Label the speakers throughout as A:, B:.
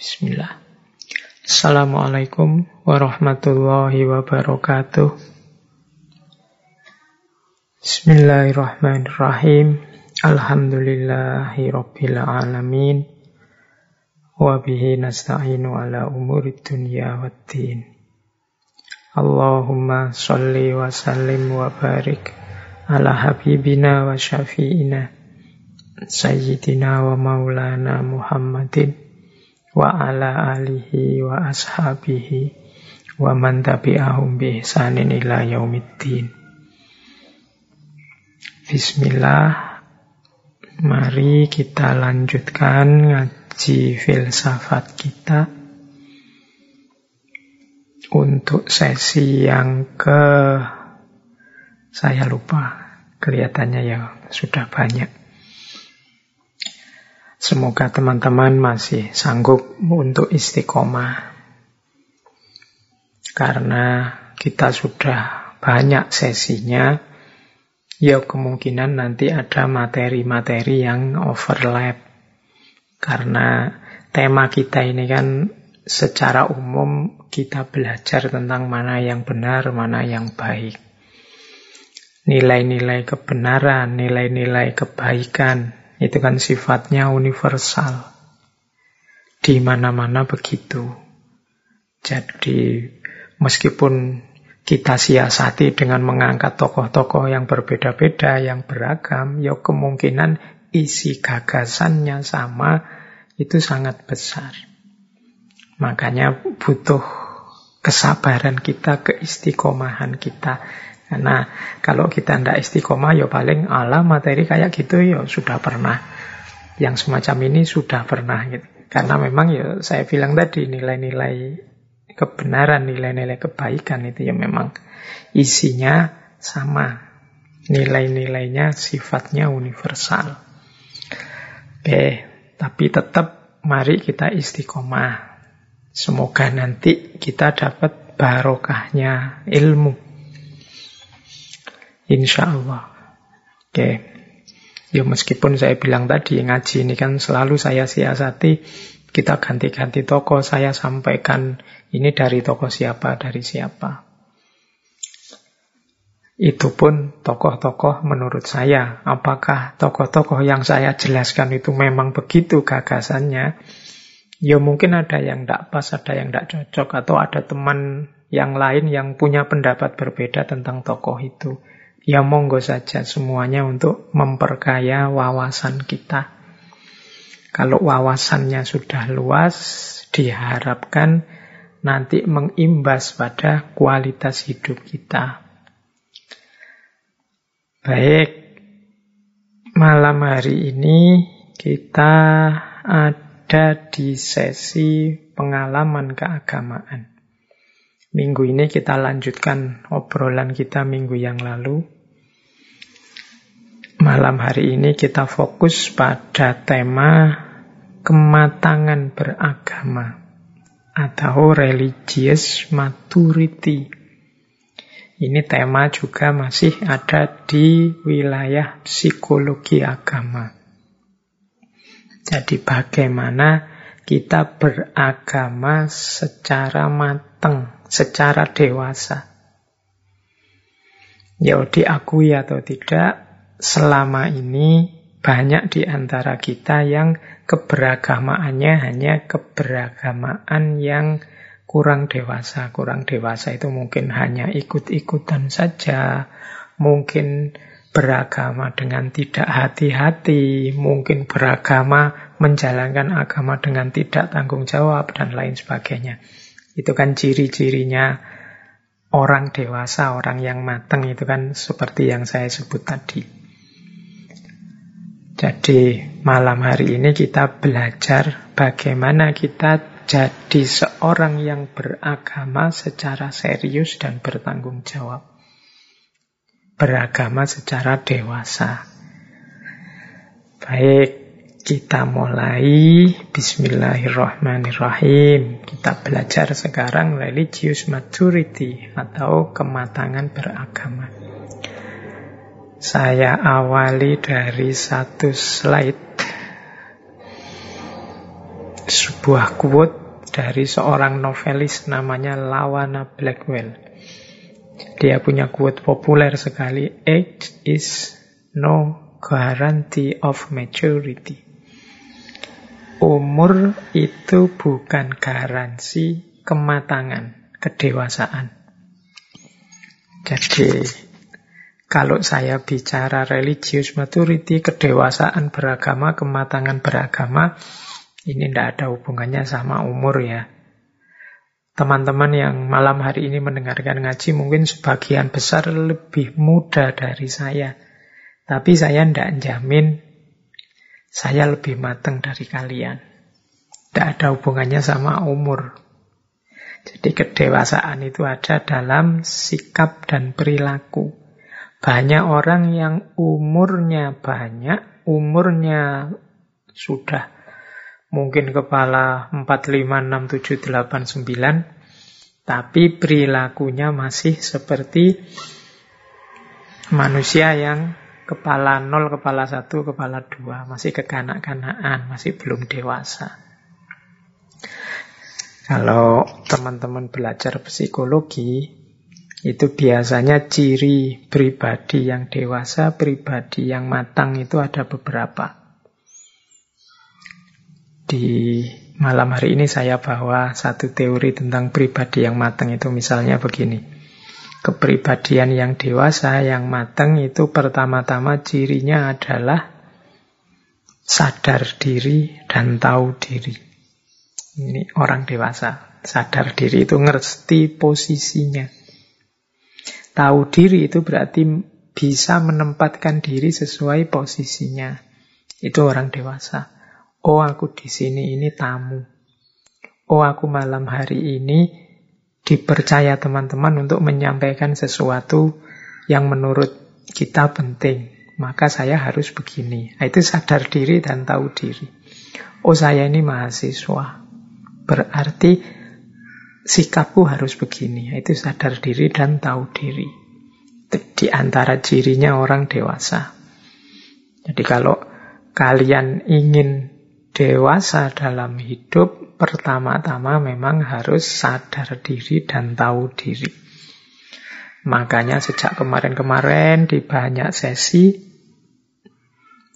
A: Bismillah. Assalamualaikum warahmatullahi wabarakatuh. Bismillahirrahmanirrahim. Alhamdulillahi rabbil alamin. Wabihi nasta'inu ala umuri dunya waddin. Allahumma salli wa sallim wa barik ala habibina wa syafi'ina Sayyidina wa maulana Muhammadin wa ala alihi wa ashabihi wa man tabi'ahum bi ihsanin ila yaumiddin. Bismillah. Mari kita lanjutkan ngaji filsafat kita untuk sesi yang ke saya lupa kelihatannya ya sudah banyak Semoga teman-teman masih sanggup untuk istiqomah. Karena kita sudah banyak sesinya, ya kemungkinan nanti ada materi-materi yang overlap. Karena tema kita ini kan secara umum kita belajar tentang mana yang benar, mana yang baik. Nilai-nilai kebenaran, nilai-nilai kebaikan, itu kan sifatnya universal. Di mana-mana begitu. Jadi meskipun kita siasati dengan mengangkat tokoh-tokoh yang berbeda-beda, yang beragam, ya kemungkinan isi gagasannya sama, itu sangat besar. Makanya butuh kesabaran kita, keistiqomahan kita. Karena kalau kita tidak istiqomah ya paling ala materi kayak gitu ya sudah pernah. Yang semacam ini sudah pernah gitu. Karena memang ya saya bilang tadi nilai-nilai kebenaran, nilai-nilai kebaikan itu ya memang isinya sama. Nilai-nilainya sifatnya universal. Oke, tapi tetap mari kita istiqomah. Semoga nanti kita dapat barokahnya ilmu Insya Allah. Oke. Ya meskipun saya bilang tadi ngaji ini kan selalu saya siasati kita ganti-ganti toko saya sampaikan ini dari toko siapa dari siapa. Itu pun tokoh-tokoh menurut saya. Apakah tokoh-tokoh yang saya jelaskan itu memang begitu gagasannya? Ya mungkin ada yang tidak pas, ada yang tidak cocok, atau ada teman yang lain yang punya pendapat berbeda tentang tokoh itu. Ya monggo saja semuanya untuk memperkaya wawasan kita. Kalau wawasannya sudah luas, diharapkan nanti mengimbas pada kualitas hidup kita. Baik, malam hari ini kita ada di sesi pengalaman keagamaan. Minggu ini kita lanjutkan obrolan kita minggu yang lalu. Malam hari ini kita fokus pada tema kematangan beragama atau religious maturity. Ini tema juga masih ada di wilayah psikologi agama. Jadi bagaimana kita beragama secara matang secara dewasa. Ya diakui atau tidak, selama ini banyak di antara kita yang keberagamaannya hanya keberagamaan yang kurang dewasa. Kurang dewasa itu mungkin hanya ikut-ikutan saja, mungkin beragama dengan tidak hati-hati, mungkin beragama menjalankan agama dengan tidak tanggung jawab, dan lain sebagainya. Itu kan ciri-cirinya orang dewasa, orang yang matang itu kan seperti yang saya sebut tadi. Jadi malam hari ini kita belajar bagaimana kita jadi seorang yang beragama secara serius dan bertanggung jawab. Beragama secara dewasa. Baik, kita mulai Bismillahirrahmanirrahim Kita belajar sekarang Religious maturity Atau kematangan beragama Saya awali dari satu slide sebuah quote dari seorang novelis namanya Lawana Blackwell. Dia punya quote populer sekali, age is no guarantee of maturity. Umur itu bukan garansi kematangan, kedewasaan. Jadi kalau saya bicara religious maturity, kedewasaan beragama, kematangan beragama, ini tidak ada hubungannya sama umur ya. Teman-teman yang malam hari ini mendengarkan ngaji mungkin sebagian besar lebih muda dari saya. Tapi saya tidak jamin saya lebih matang dari kalian. Tidak ada hubungannya sama umur. Jadi kedewasaan itu ada dalam sikap dan perilaku. Banyak orang yang umurnya banyak, umurnya sudah mungkin kepala 4, 5, 6, 7, 8, 9, tapi perilakunya masih seperti manusia yang kepala 0, kepala 1, kepala 2, masih kekanak-kanakan, masih belum dewasa. Kalau teman-teman belajar psikologi, itu biasanya ciri pribadi yang dewasa, pribadi yang matang itu ada beberapa. Di malam hari ini saya bawa satu teori tentang pribadi yang matang itu misalnya begini. Kepribadian yang dewasa, yang matang itu pertama-tama cirinya adalah sadar diri dan tahu diri. Ini orang dewasa. Sadar diri itu ngerti posisinya Tahu diri itu berarti bisa menempatkan diri sesuai posisinya. Itu orang dewasa. Oh, aku di sini ini tamu. Oh, aku malam hari ini dipercaya teman-teman untuk menyampaikan sesuatu yang menurut kita penting. Maka saya harus begini. Nah, itu sadar diri dan tahu diri. Oh, saya ini mahasiswa. Berarti sikapku harus begini. Itu sadar diri dan tahu diri. Di antara cirinya orang dewasa. Jadi kalau kalian ingin dewasa dalam hidup, pertama-tama memang harus sadar diri dan tahu diri. Makanya sejak kemarin-kemarin di banyak sesi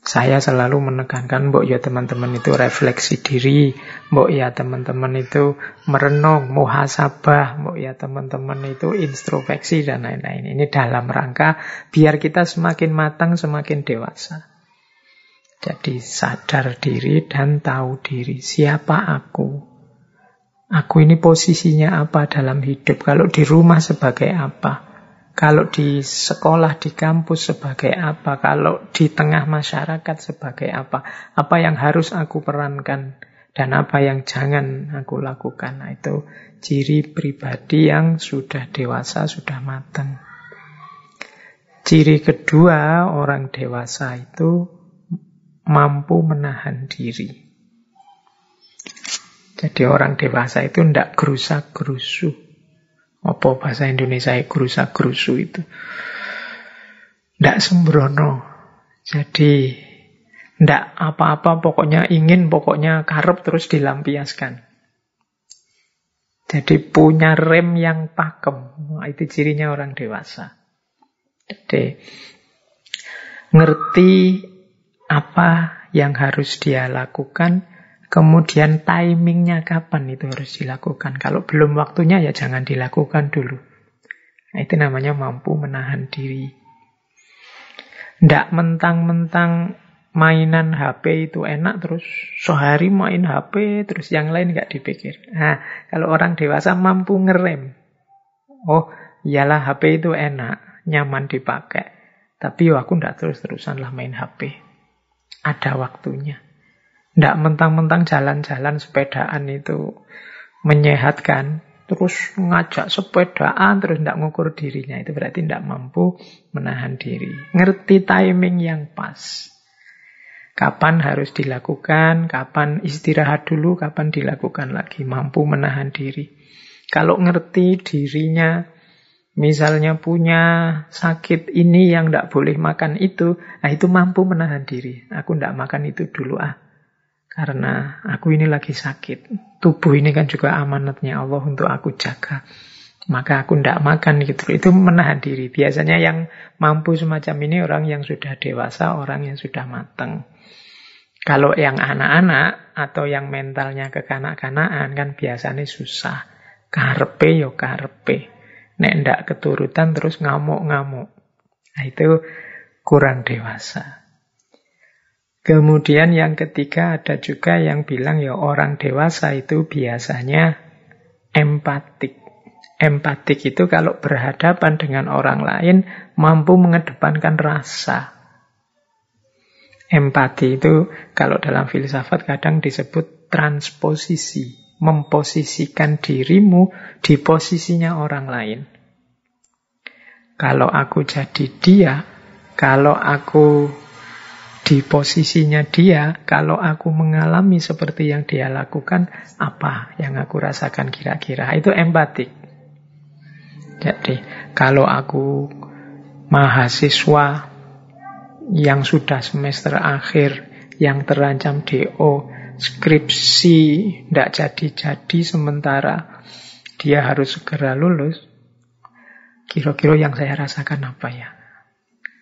A: saya selalu menekankan, mbok ya teman-teman itu refleksi diri, mbok ya teman-teman itu merenung, muhasabah, mbok ya teman-teman itu introspeksi dan lain-lain. Ini dalam rangka biar kita semakin matang, semakin dewasa. Jadi sadar diri dan tahu diri. Siapa aku? Aku ini posisinya apa dalam hidup? Kalau di rumah sebagai apa? Kalau di sekolah, di kampus sebagai apa? Kalau di tengah masyarakat sebagai apa? Apa yang harus aku perankan? Dan apa yang jangan aku lakukan? Nah, itu ciri pribadi yang sudah dewasa, sudah matang. Ciri kedua orang dewasa itu mampu menahan diri. Jadi orang dewasa itu tidak gerusak-gerusu. Apa bahasa Indonesia gerusa gerusu itu. Tidak sembrono. Jadi tidak apa-apa pokoknya ingin, pokoknya karep terus dilampiaskan. Jadi punya rem yang pakem. Nah, itu cirinya orang dewasa. Jadi ngerti apa yang harus dia lakukan, Kemudian timingnya kapan itu harus dilakukan. Kalau belum waktunya ya jangan dilakukan dulu. Nah, itu namanya mampu menahan diri. Tidak mentang-mentang mainan HP itu enak terus sehari main HP terus yang lain nggak dipikir. Nah, kalau orang dewasa mampu ngerem. Oh, iyalah HP itu enak, nyaman dipakai. Tapi aku nggak terus-terusan lah main HP. Ada waktunya. Tidak mentang-mentang jalan-jalan sepedaan itu menyehatkan, terus ngajak sepedaan, terus tidak ngukur dirinya. Itu berarti tidak mampu menahan diri. Ngerti timing yang pas. Kapan harus dilakukan, kapan istirahat dulu, kapan dilakukan lagi. Mampu menahan diri. Kalau ngerti dirinya, misalnya punya sakit ini yang tidak boleh makan itu, nah itu mampu menahan diri. Aku tidak makan itu dulu ah Karena aku ini lagi sakit. Tubuh ini kan juga amanatnya Allah untuk aku jaga. Maka aku tidak makan gitu. Itu menahan diri. Biasanya yang mampu semacam ini orang yang sudah dewasa, orang yang sudah matang. Kalau yang anak-anak atau yang mentalnya kekanak-kanakan kan biasanya susah. Karpe yo karpe. Nek ndak keturutan terus ngamuk-ngamuk. Nah itu kurang dewasa. Kemudian yang ketiga ada juga yang bilang ya orang dewasa itu biasanya empatik. Empatik itu kalau berhadapan dengan orang lain mampu mengedepankan rasa. Empati itu kalau dalam filsafat kadang disebut transposisi, memposisikan dirimu di posisinya orang lain. Kalau aku jadi dia, kalau aku di posisinya dia, kalau aku mengalami seperti yang dia lakukan, apa yang aku rasakan kira-kira? Itu empatik. Jadi, kalau aku mahasiswa yang sudah semester akhir, yang terancam DO, skripsi tidak jadi-jadi sementara dia harus segera lulus, kira-kira yang saya rasakan apa ya?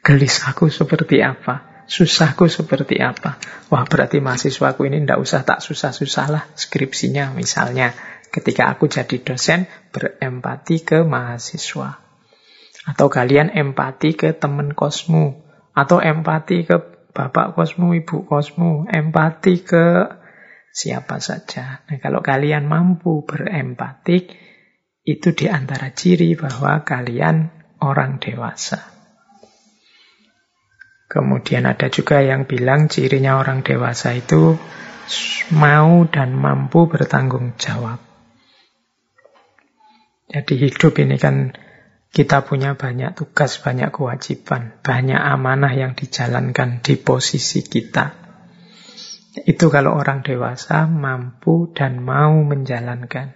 A: Gelis aku seperti apa? Susahku seperti apa? Wah berarti mahasiswaku ini tidak usah tak susah-susah lah skripsinya misalnya. Ketika aku jadi dosen berempati ke mahasiswa. Atau kalian empati ke teman kosmu. Atau empati ke bapak kosmu, ibu kosmu. Empati ke siapa saja. Nah, kalau kalian mampu berempati, itu di antara ciri bahwa kalian orang dewasa. Kemudian ada juga yang bilang cirinya orang dewasa itu mau dan mampu bertanggung jawab. Jadi hidup ini kan kita punya banyak tugas, banyak kewajiban, banyak amanah yang dijalankan di posisi kita. Itu kalau orang dewasa mampu dan mau menjalankan.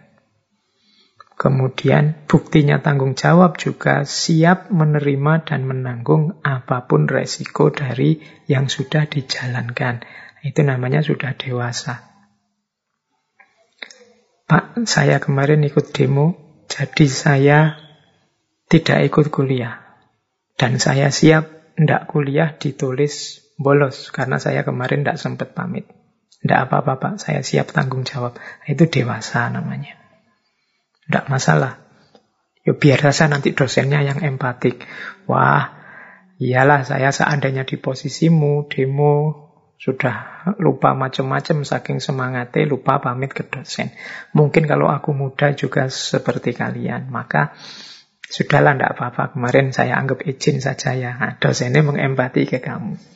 A: Kemudian buktinya tanggung jawab juga siap menerima dan menanggung apa pun resiko dari yang sudah dijalankan. Itu namanya sudah dewasa. Pak, saya kemarin ikut demo, jadi saya tidak ikut kuliah. Dan saya siap tidak kuliah ditulis bolos, karena saya kemarin tidak sempat pamit. Tidak apa-apa Pak, saya siap tanggung jawab. Itu dewasa namanya. Tidak masalah. Ya biar saja nanti dosennya yang empatik. Wah, iyalah saya seandainya di posisimu, demo, sudah lupa macam-macam saking semangatnya, lupa pamit ke dosen. Mungkin kalau aku muda juga seperti kalian, maka sudahlah tidak apa-apa. Kemarin saya anggap izin saja ya. Nah, dosennya mengempati ke kamu.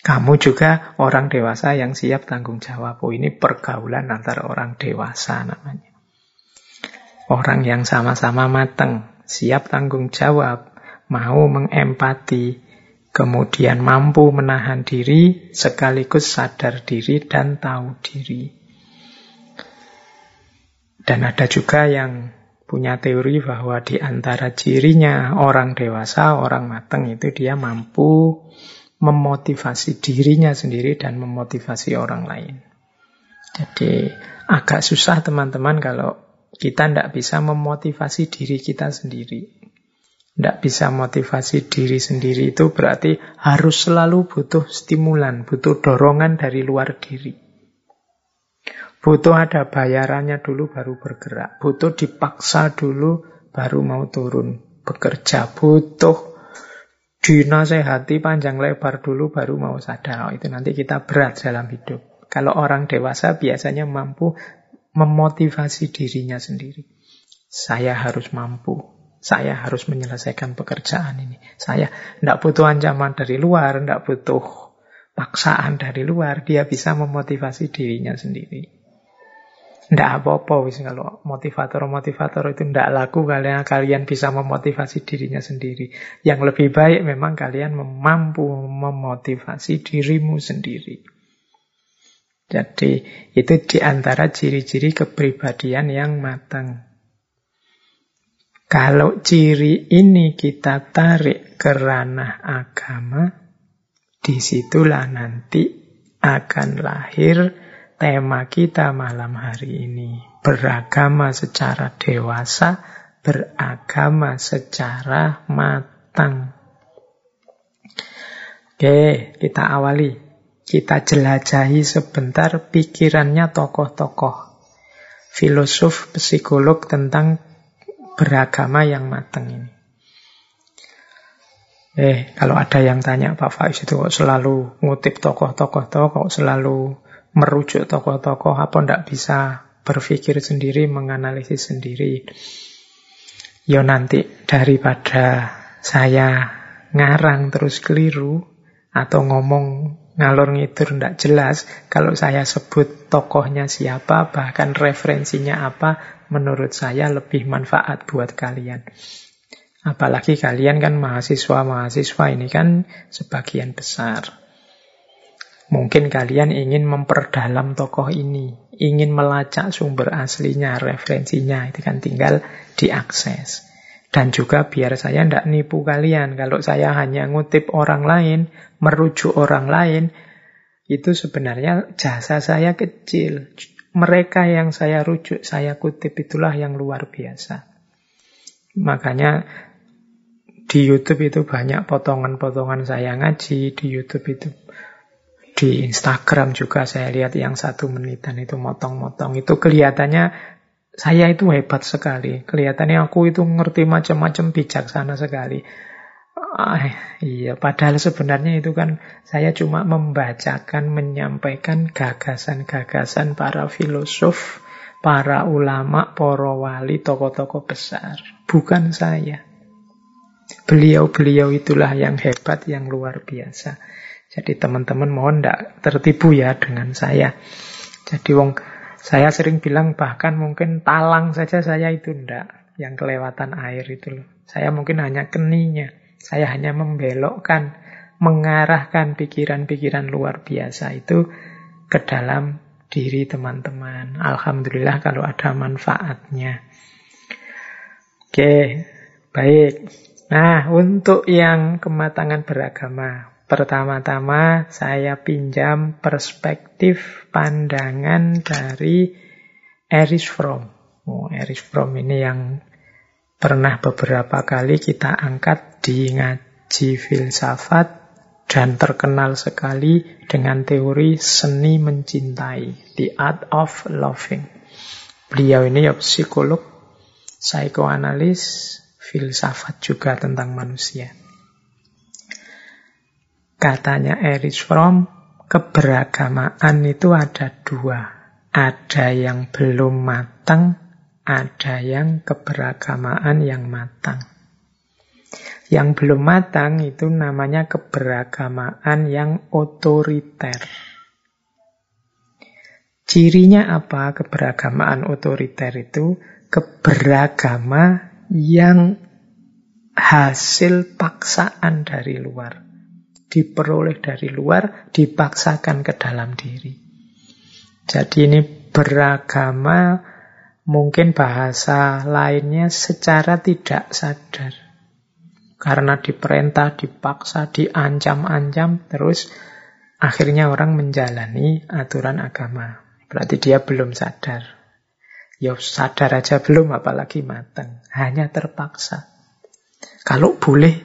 A: Kamu juga orang dewasa yang siap tanggung jawab. Oh, ini pergaulan antara orang dewasa namanya. Orang yang sama-sama matang, siap tanggung jawab, mau mengempati, kemudian mampu menahan diri, sekaligus sadar diri dan tahu diri. Dan ada juga yang punya teori bahwa di antara cirinya orang dewasa, orang matang itu dia mampu memotivasi dirinya sendiri dan memotivasi orang lain. Jadi agak susah teman-teman kalau kita tidak bisa memotivasi diri kita sendiri. Tidak bisa motivasi diri sendiri itu berarti harus selalu butuh stimulan, butuh dorongan dari luar diri. Butuh ada bayarannya dulu baru bergerak. Butuh dipaksa dulu baru mau turun bekerja. Butuh dinasehati panjang lebar dulu baru mau sadar. Oh, itu nanti kita berat dalam hidup. Kalau orang dewasa biasanya mampu memotivasi dirinya sendiri. Saya harus mampu. Saya harus menyelesaikan pekerjaan ini. Saya tidak butuh ancaman dari luar, tidak butuh paksaan dari luar. Dia bisa memotivasi dirinya sendiri. Tidak apa-apa wis kalau motivator-motivator itu tidak laku kalian kalian bisa memotivasi dirinya sendiri. Yang lebih baik memang kalian mampu memotivasi dirimu sendiri. Jadi itu di antara ciri-ciri kepribadian yang matang. Kalau ciri ini kita tarik ke ranah agama, di situlah nanti akan lahir tema kita malam hari ini. Beragama secara dewasa, beragama secara matang. Oke, kita awali. Kita jelajahi sebentar pikirannya tokoh-tokoh. Filosof, psikolog tentang beragama yang matang ini. Eh, kalau ada yang tanya Pak Faiz itu kok selalu ngutip tokoh-tokoh kok selalu merujuk tokoh-tokoh, apa ndak bisa berpikir sendiri, menganalisis sendiri. Yo nanti daripada saya ngarang terus keliru atau ngomong ngalor ngidur ndak jelas, kalau saya sebut tokohnya siapa, bahkan referensinya apa, menurut saya lebih manfaat buat kalian. Apalagi kalian kan mahasiswa-mahasiswa ini kan sebagian besar. Mungkin kalian ingin memperdalam tokoh ini, ingin melacak sumber aslinya, referensinya, itu kan tinggal diakses. Dan juga biar saya tidak nipu kalian, kalau saya hanya ngutip orang lain, merujuk orang lain, itu sebenarnya jasa saya kecil. Mereka yang saya rujuk, saya kutip itulah yang luar biasa. Makanya di YouTube itu banyak potongan-potongan saya ngaji, di YouTube itu di Instagram juga saya lihat yang satu menitan itu motong-motong. Itu kelihatannya saya itu hebat sekali. Kelihatannya aku itu ngerti macam-macam bijaksana sekali. Ah, iya, padahal sebenarnya itu kan saya cuma membacakan, menyampaikan gagasan-gagasan para filosof, para ulama, para wali, tokoh-tokoh besar. Bukan saya. Beliau-beliau itulah yang hebat, yang luar biasa. Jadi teman-teman mohon tidak tertipu ya dengan saya. Jadi wong saya sering bilang bahkan mungkin talang saja saya itu ndak yang kelewatan air itu loh. Saya mungkin hanya keninya. Saya hanya membelokkan, mengarahkan pikiran-pikiran luar biasa itu ke dalam diri teman-teman. Alhamdulillah kalau ada manfaatnya. Oke, baik. Nah, untuk yang kematangan beragama, pertama-tama saya pinjam perspektif pandangan dari Erich Fromm. Oh, Erich Fromm ini yang pernah beberapa kali kita angkat di ngaji filsafat dan terkenal sekali dengan teori seni mencintai, the art of loving. Beliau ini ya psikolog, psikoanalis, filsafat juga tentang manusia. Katanya Erich Fromm, keberagamaan itu ada dua. Ada yang belum matang, ada yang keberagamaan yang matang. Yang belum matang itu namanya keberagamaan yang otoriter. Cirinya apa keberagamaan otoriter itu? Keberagama yang hasil paksaan dari luar. Diperoleh dari luar, dipaksakan ke dalam diri. Jadi ini beragama, mungkin bahasa lainnya secara tidak sadar. Karena diperintah, dipaksa, diancam-ancam, terus akhirnya orang menjalani aturan agama. Berarti dia belum sadar. Ya sadar aja belum, apalagi matang. Hanya terpaksa. Kalau boleh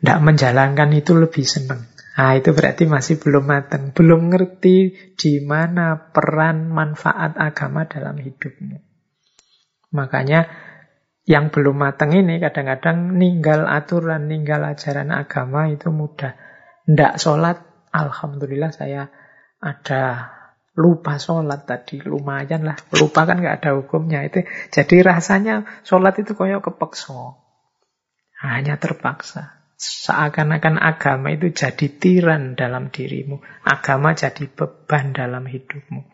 A: tidak menjalankan itu lebih senang. Nah, itu berarti masih belum matang. Belum ngerti di mana peran manfaat agama dalam hidupmu. Makanya yang belum matang ini kadang-kadang ninggal aturan, ninggal ajaran agama itu mudah. Tidak sholat, Alhamdulillah saya ada lupa sholat tadi lumayan lah lupa kan nggak ada hukumnya itu jadi rasanya sholat itu koyok kepeksa hanya terpaksa seakan-akan agama itu jadi tiran dalam dirimu. Agama jadi beban dalam hidupmu.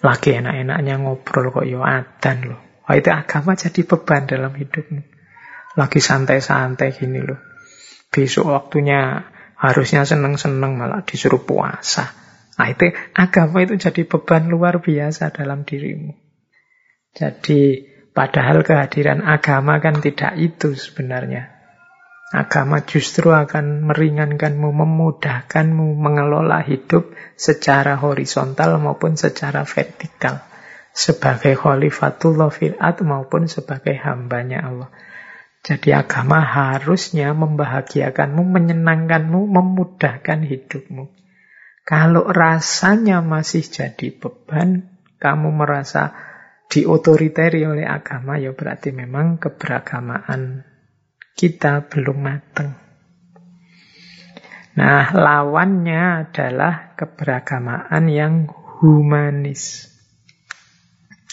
A: Lagi enak-enaknya ngobrol kok yo adan loh. Oh, itu agama jadi beban dalam hidupmu. Lagi santai-santai gini loh. Besok waktunya harusnya seneng-seneng malah disuruh puasa. Nah itu agama itu jadi beban luar biasa dalam dirimu. Jadi padahal kehadiran agama kan tidak itu sebenarnya. Agama justru akan meringankanmu, memudahkanmu mengelola hidup secara horizontal maupun secara vertikal. Sebagai khalifatullah fil maupun sebagai hambanya Allah. Jadi agama harusnya membahagiakanmu, menyenangkanmu, memudahkan hidupmu. Kalau rasanya masih jadi beban, kamu merasa diotoriteri oleh agama, ya berarti memang keberagamaan kita belum matang. Nah, lawannya adalah keberagamaan yang humanis.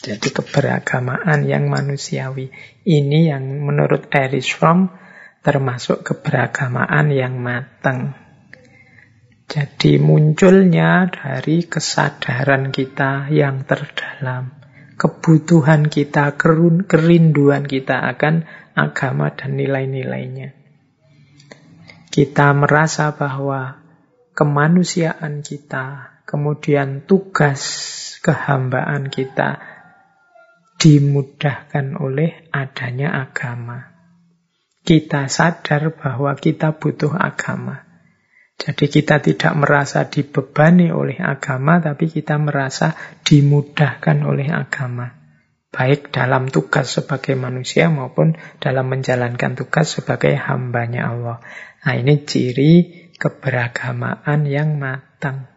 A: Jadi keberagamaan yang manusiawi. Ini yang menurut Erich Fromm termasuk keberagamaan yang matang. Jadi munculnya dari kesadaran kita yang terdalam. Kebutuhan kita, kerinduan kita akan agama dan nilai-nilainya. Kita merasa bahwa kemanusiaan kita, kemudian tugas kehambaan kita dimudahkan oleh adanya agama. Kita sadar bahwa kita butuh agama. Jadi kita tidak merasa dibebani oleh agama, tapi kita merasa dimudahkan oleh agama baik dalam tugas sebagai manusia maupun dalam menjalankan tugas sebagai hambanya Allah. Nah ini ciri keberagamaan yang matang.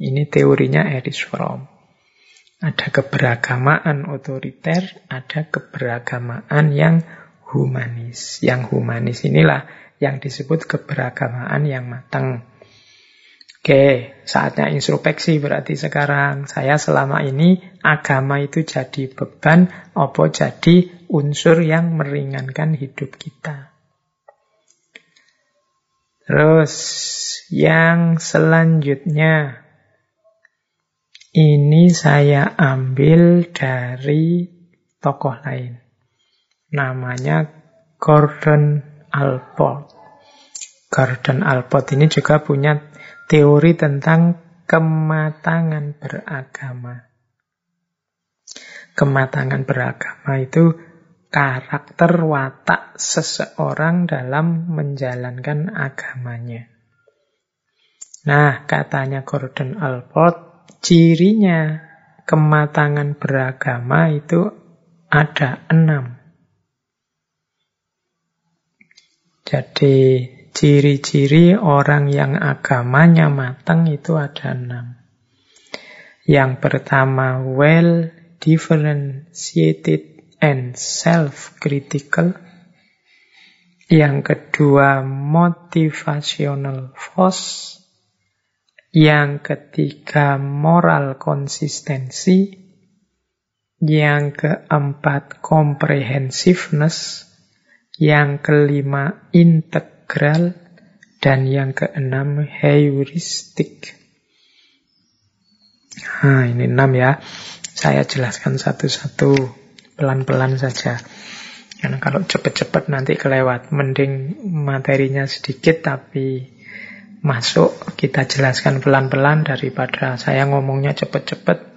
A: Ini teorinya Erich Fromm. Ada keberagamaan otoriter, ada keberagamaan yang humanis. Yang humanis inilah yang disebut keberagamaan yang matang. Oke, saatnya introspeksi berarti sekarang saya selama ini agama itu jadi beban, apa jadi unsur yang meringankan hidup kita. Terus yang selanjutnya ini saya ambil dari tokoh lain. Namanya Gordon Alport. Gordon Alport ini juga punya teori tentang kematangan beragama. Kematangan beragama itu karakter watak seseorang dalam menjalankan agamanya. Nah, katanya Gordon Alport, cirinya kematangan beragama itu ada enam. Jadi Ciri-ciri orang yang agamanya matang itu ada enam. Yang pertama, well differentiated and self-critical. Yang kedua, motivational force. Yang ketiga, moral konsistensi. Yang keempat, comprehensiveness. Yang kelima, integral, dan yang keenam heuristik. Nah, ini enam ya. Saya jelaskan satu-satu, pelan-pelan saja. Karena kalau cepat-cepat nanti kelewat. Mending materinya sedikit tapi masuk kita jelaskan pelan-pelan daripada saya ngomongnya cepat-cepat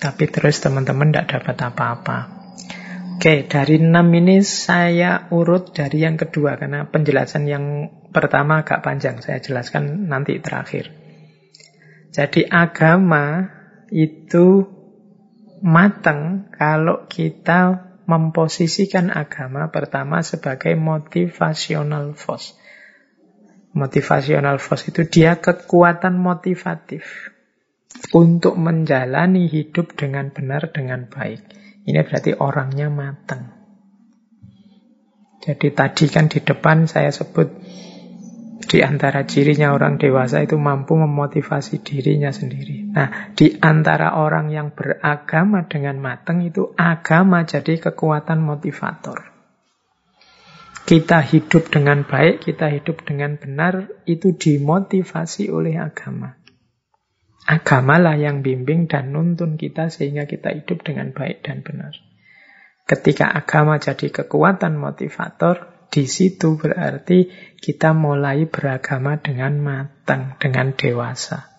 A: tapi terus teman-teman tidak dapat apa-apa. Oke, dari enam ini saya urut dari yang kedua karena penjelasan yang pertama agak panjang. Saya jelaskan nanti terakhir. Jadi agama itu matang kalau kita memposisikan agama pertama sebagai motivational force. Motivational force itu dia kekuatan motivatif untuk menjalani hidup dengan benar, dengan baik. Ini berarti orangnya matang. Jadi tadi kan di depan saya sebut di antara cirinya orang dewasa itu mampu memotivasi dirinya sendiri. Nah, di antara orang yang beragama dengan matang itu agama jadi kekuatan motivator. Kita hidup dengan baik, kita hidup dengan benar, itu dimotivasi oleh agama. Agamalah yang bimbing dan nuntun kita sehingga kita hidup dengan baik dan benar. Ketika agama jadi kekuatan motivator, di situ berarti kita mulai beragama dengan matang, dengan dewasa.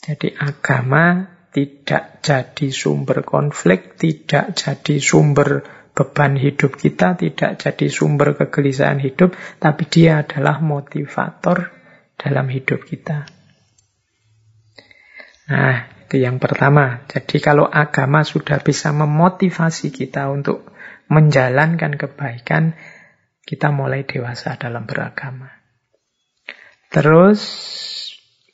A: Jadi agama tidak jadi sumber konflik, tidak jadi sumber beban hidup kita, tidak jadi sumber kegelisahan hidup, tapi dia adalah motivator dalam hidup kita. Nah, itu yang pertama. Jadi kalau agama sudah bisa memotivasi kita untuk menjalankan kebaikan, kita mulai dewasa dalam beragama. Terus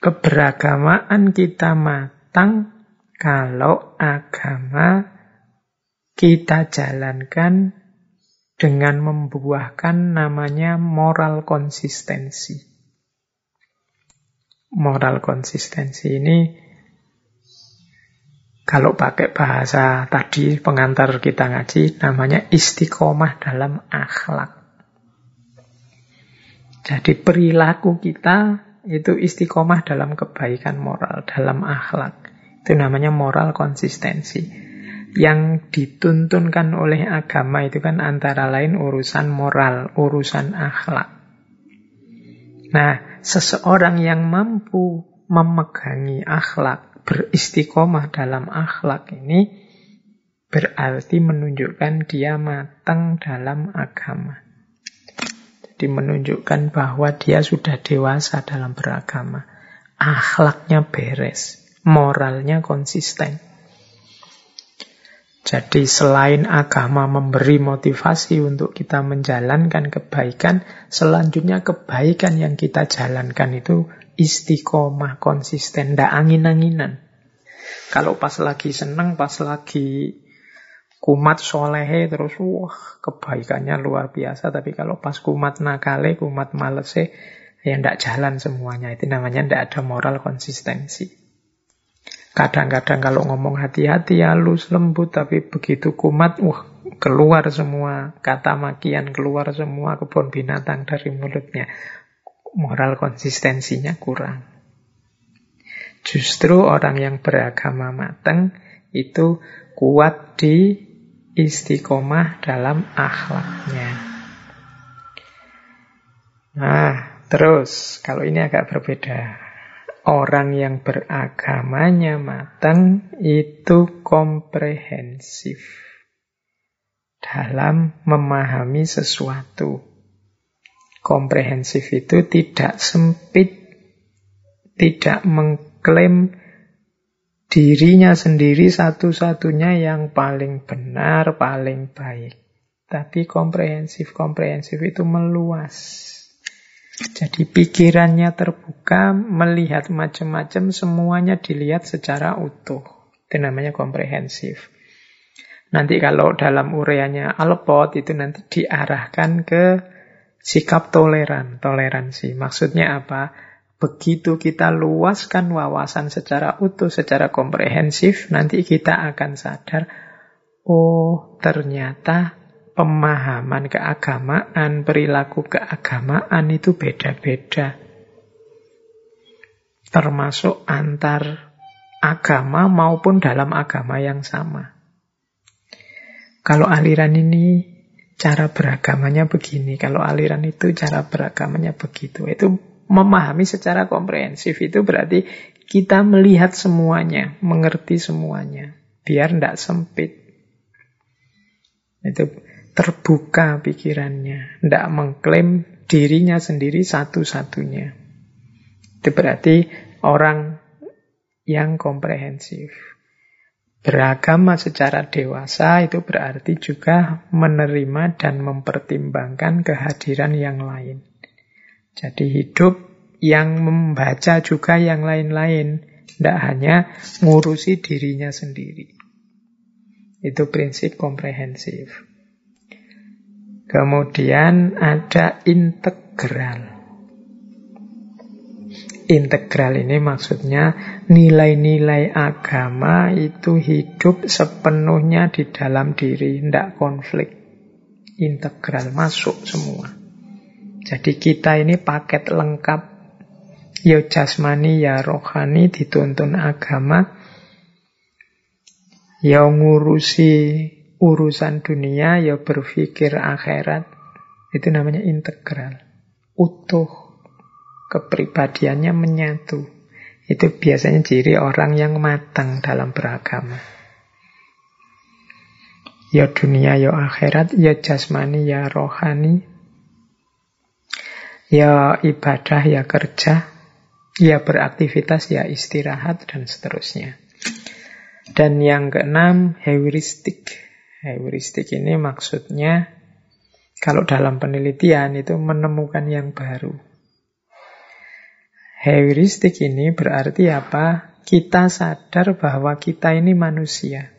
A: keberagamaan kita matang kalau agama kita jalankan dengan membuahkan namanya moral konsistensi. Moral konsistensi ini kalau pakai bahasa tadi pengantar kita ngaji namanya istiqomah dalam akhlak. Jadi perilaku kita itu istiqomah dalam kebaikan moral, dalam akhlak. Itu namanya moral konsistensi yang dituntunkan oleh agama itu kan antara lain urusan moral, urusan akhlak. Nah, seseorang yang mampu memegangi akhlak, beristiqomah dalam akhlak ini berarti menunjukkan dia matang dalam agama. Jadi menunjukkan bahwa dia sudah dewasa dalam beragama. Akhlaknya beres, moralnya konsisten. Jadi selain agama memberi motivasi untuk kita menjalankan kebaikan, selanjutnya kebaikan yang kita jalankan itu istiqomah, konsisten, tidak angin-anginan. Kalau pas lagi seneng, pas lagi kumat solehe, terus wah kebaikannya luar biasa. Tapi kalau pas kumat nakale, kumat malese, ya tidak jalan semuanya. Itu namanya tidak ada moral konsistensi. Kadang-kadang kalau ngomong hati-hati halus lembut tapi begitu kumat, wah keluar semua kata makian, keluar semua kebun binatang dari mulutnya. Moral konsistensinya kurang. Justru orang yang beragama matang itu kuat di istiqomah dalam akhlaknya. Nah, terus kalau ini agak berbeda. Orang yang beragamanya matang itu komprehensif dalam memahami sesuatu. Komprehensif itu tidak sempit, tidak mengklaim dirinya sendiri satu-satunya yang paling benar, paling baik. Tapi komprehensif-komprehensif itu meluas. Jadi pikirannya terbuka, melihat macam-macam, semuanya dilihat secara utuh. Itu namanya komprehensif. Nanti kalau dalam ureanya Alpot itu nanti diarahkan ke sikap toleran, toleransi. Maksudnya apa? Begitu kita luaskan wawasan secara utuh, secara komprehensif, nanti kita akan sadar, oh ternyata pemahaman keagamaan, perilaku keagamaan itu beda-beda. Termasuk antar agama maupun dalam agama yang sama. Kalau aliran ini cara beragamanya begini, kalau aliran itu cara beragamanya begitu. Itu memahami secara komprehensif itu berarti kita melihat semuanya, mengerti semuanya, biar tidak sempit. Itu terbuka pikirannya, tidak mengklaim dirinya sendiri satu-satunya. Itu berarti orang yang komprehensif. Beragama secara dewasa itu berarti juga menerima dan mempertimbangkan kehadiran yang lain. Jadi hidup yang membaca juga yang lain-lain, tidak hanya ngurusi dirinya sendiri. Itu prinsip komprehensif. Kemudian ada integral. Integral ini maksudnya nilai-nilai agama itu hidup sepenuhnya di dalam diri, tidak konflik. Integral masuk semua. Jadi kita ini paket lengkap. Ya jasmani, ya rohani, dituntun agama. Ya ngurusi urusan dunia ya berpikir akhirat. Itu namanya integral. Utuh. Kepribadiannya menyatu. Itu biasanya ciri orang yang matang dalam beragama. Ya dunia, ya akhirat, ya jasmani, ya rohani, ya ibadah, ya kerja, ya beraktivitas, ya istirahat, dan seterusnya. Dan yang keenam, heuristik. Heuristik ini maksudnya, kalau dalam penelitian itu menemukan yang baru. Heuristik ini berarti apa? Kita sadar bahwa kita ini manusia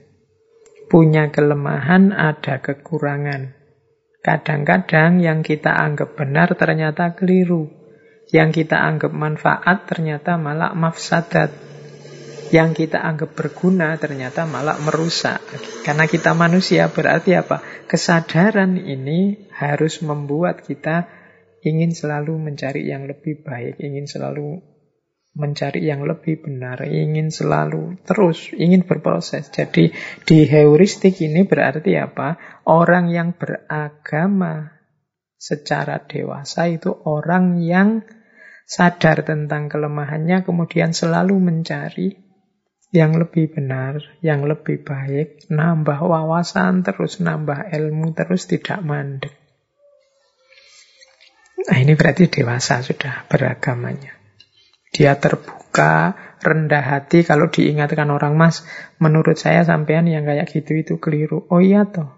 A: punya kelemahan, ada kekurangan. Kadang-kadang yang kita anggap benar ternyata keliru. Yang kita anggap manfaat ternyata malah mafsadat. Yang kita anggap berguna ternyata malah merusak. Karena kita manusia berarti apa? Kesadaran ini harus membuat kita ingin selalu mencari yang lebih baik, ingin selalu mencari yang lebih benar, ingin selalu terus, ingin berproses. Jadi di heuristik ini berarti apa? Orang yang beragama secara dewasa itu orang yang sadar tentang kelemahannya, kemudian selalu mencari yang lebih benar, yang lebih baik, nambah wawasan terus, nambah ilmu terus, tidak mandek. Nah ini berarti dewasa sudah beragamanya. Dia terbuka, rendah hati. Kalau diingatkan orang, mas, menurut saya sampean yang kayak gitu itu keliru. Oh iya toh.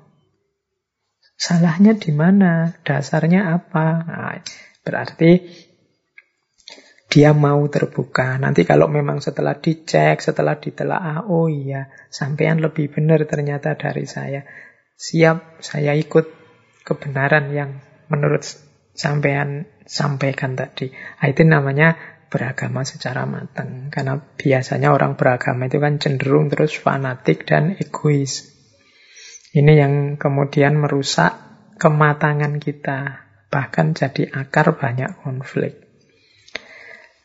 A: Salahnya di mana? Dasarnya apa? Nah, berarti dia mau terbuka. Nanti kalau memang setelah dicek, setelah ditelaah, oh iya, sampean lebih benar ternyata dari saya. Siap, saya ikut kebenaran yang menurut sampean sampaikan tadi. Nah, itu namanya beragama secara matang. Karena biasanya orang beragama itu kan cenderung terus fanatik dan egois. Ini yang kemudian merusak kematangan kita. Bahkan jadi akar banyak konflik.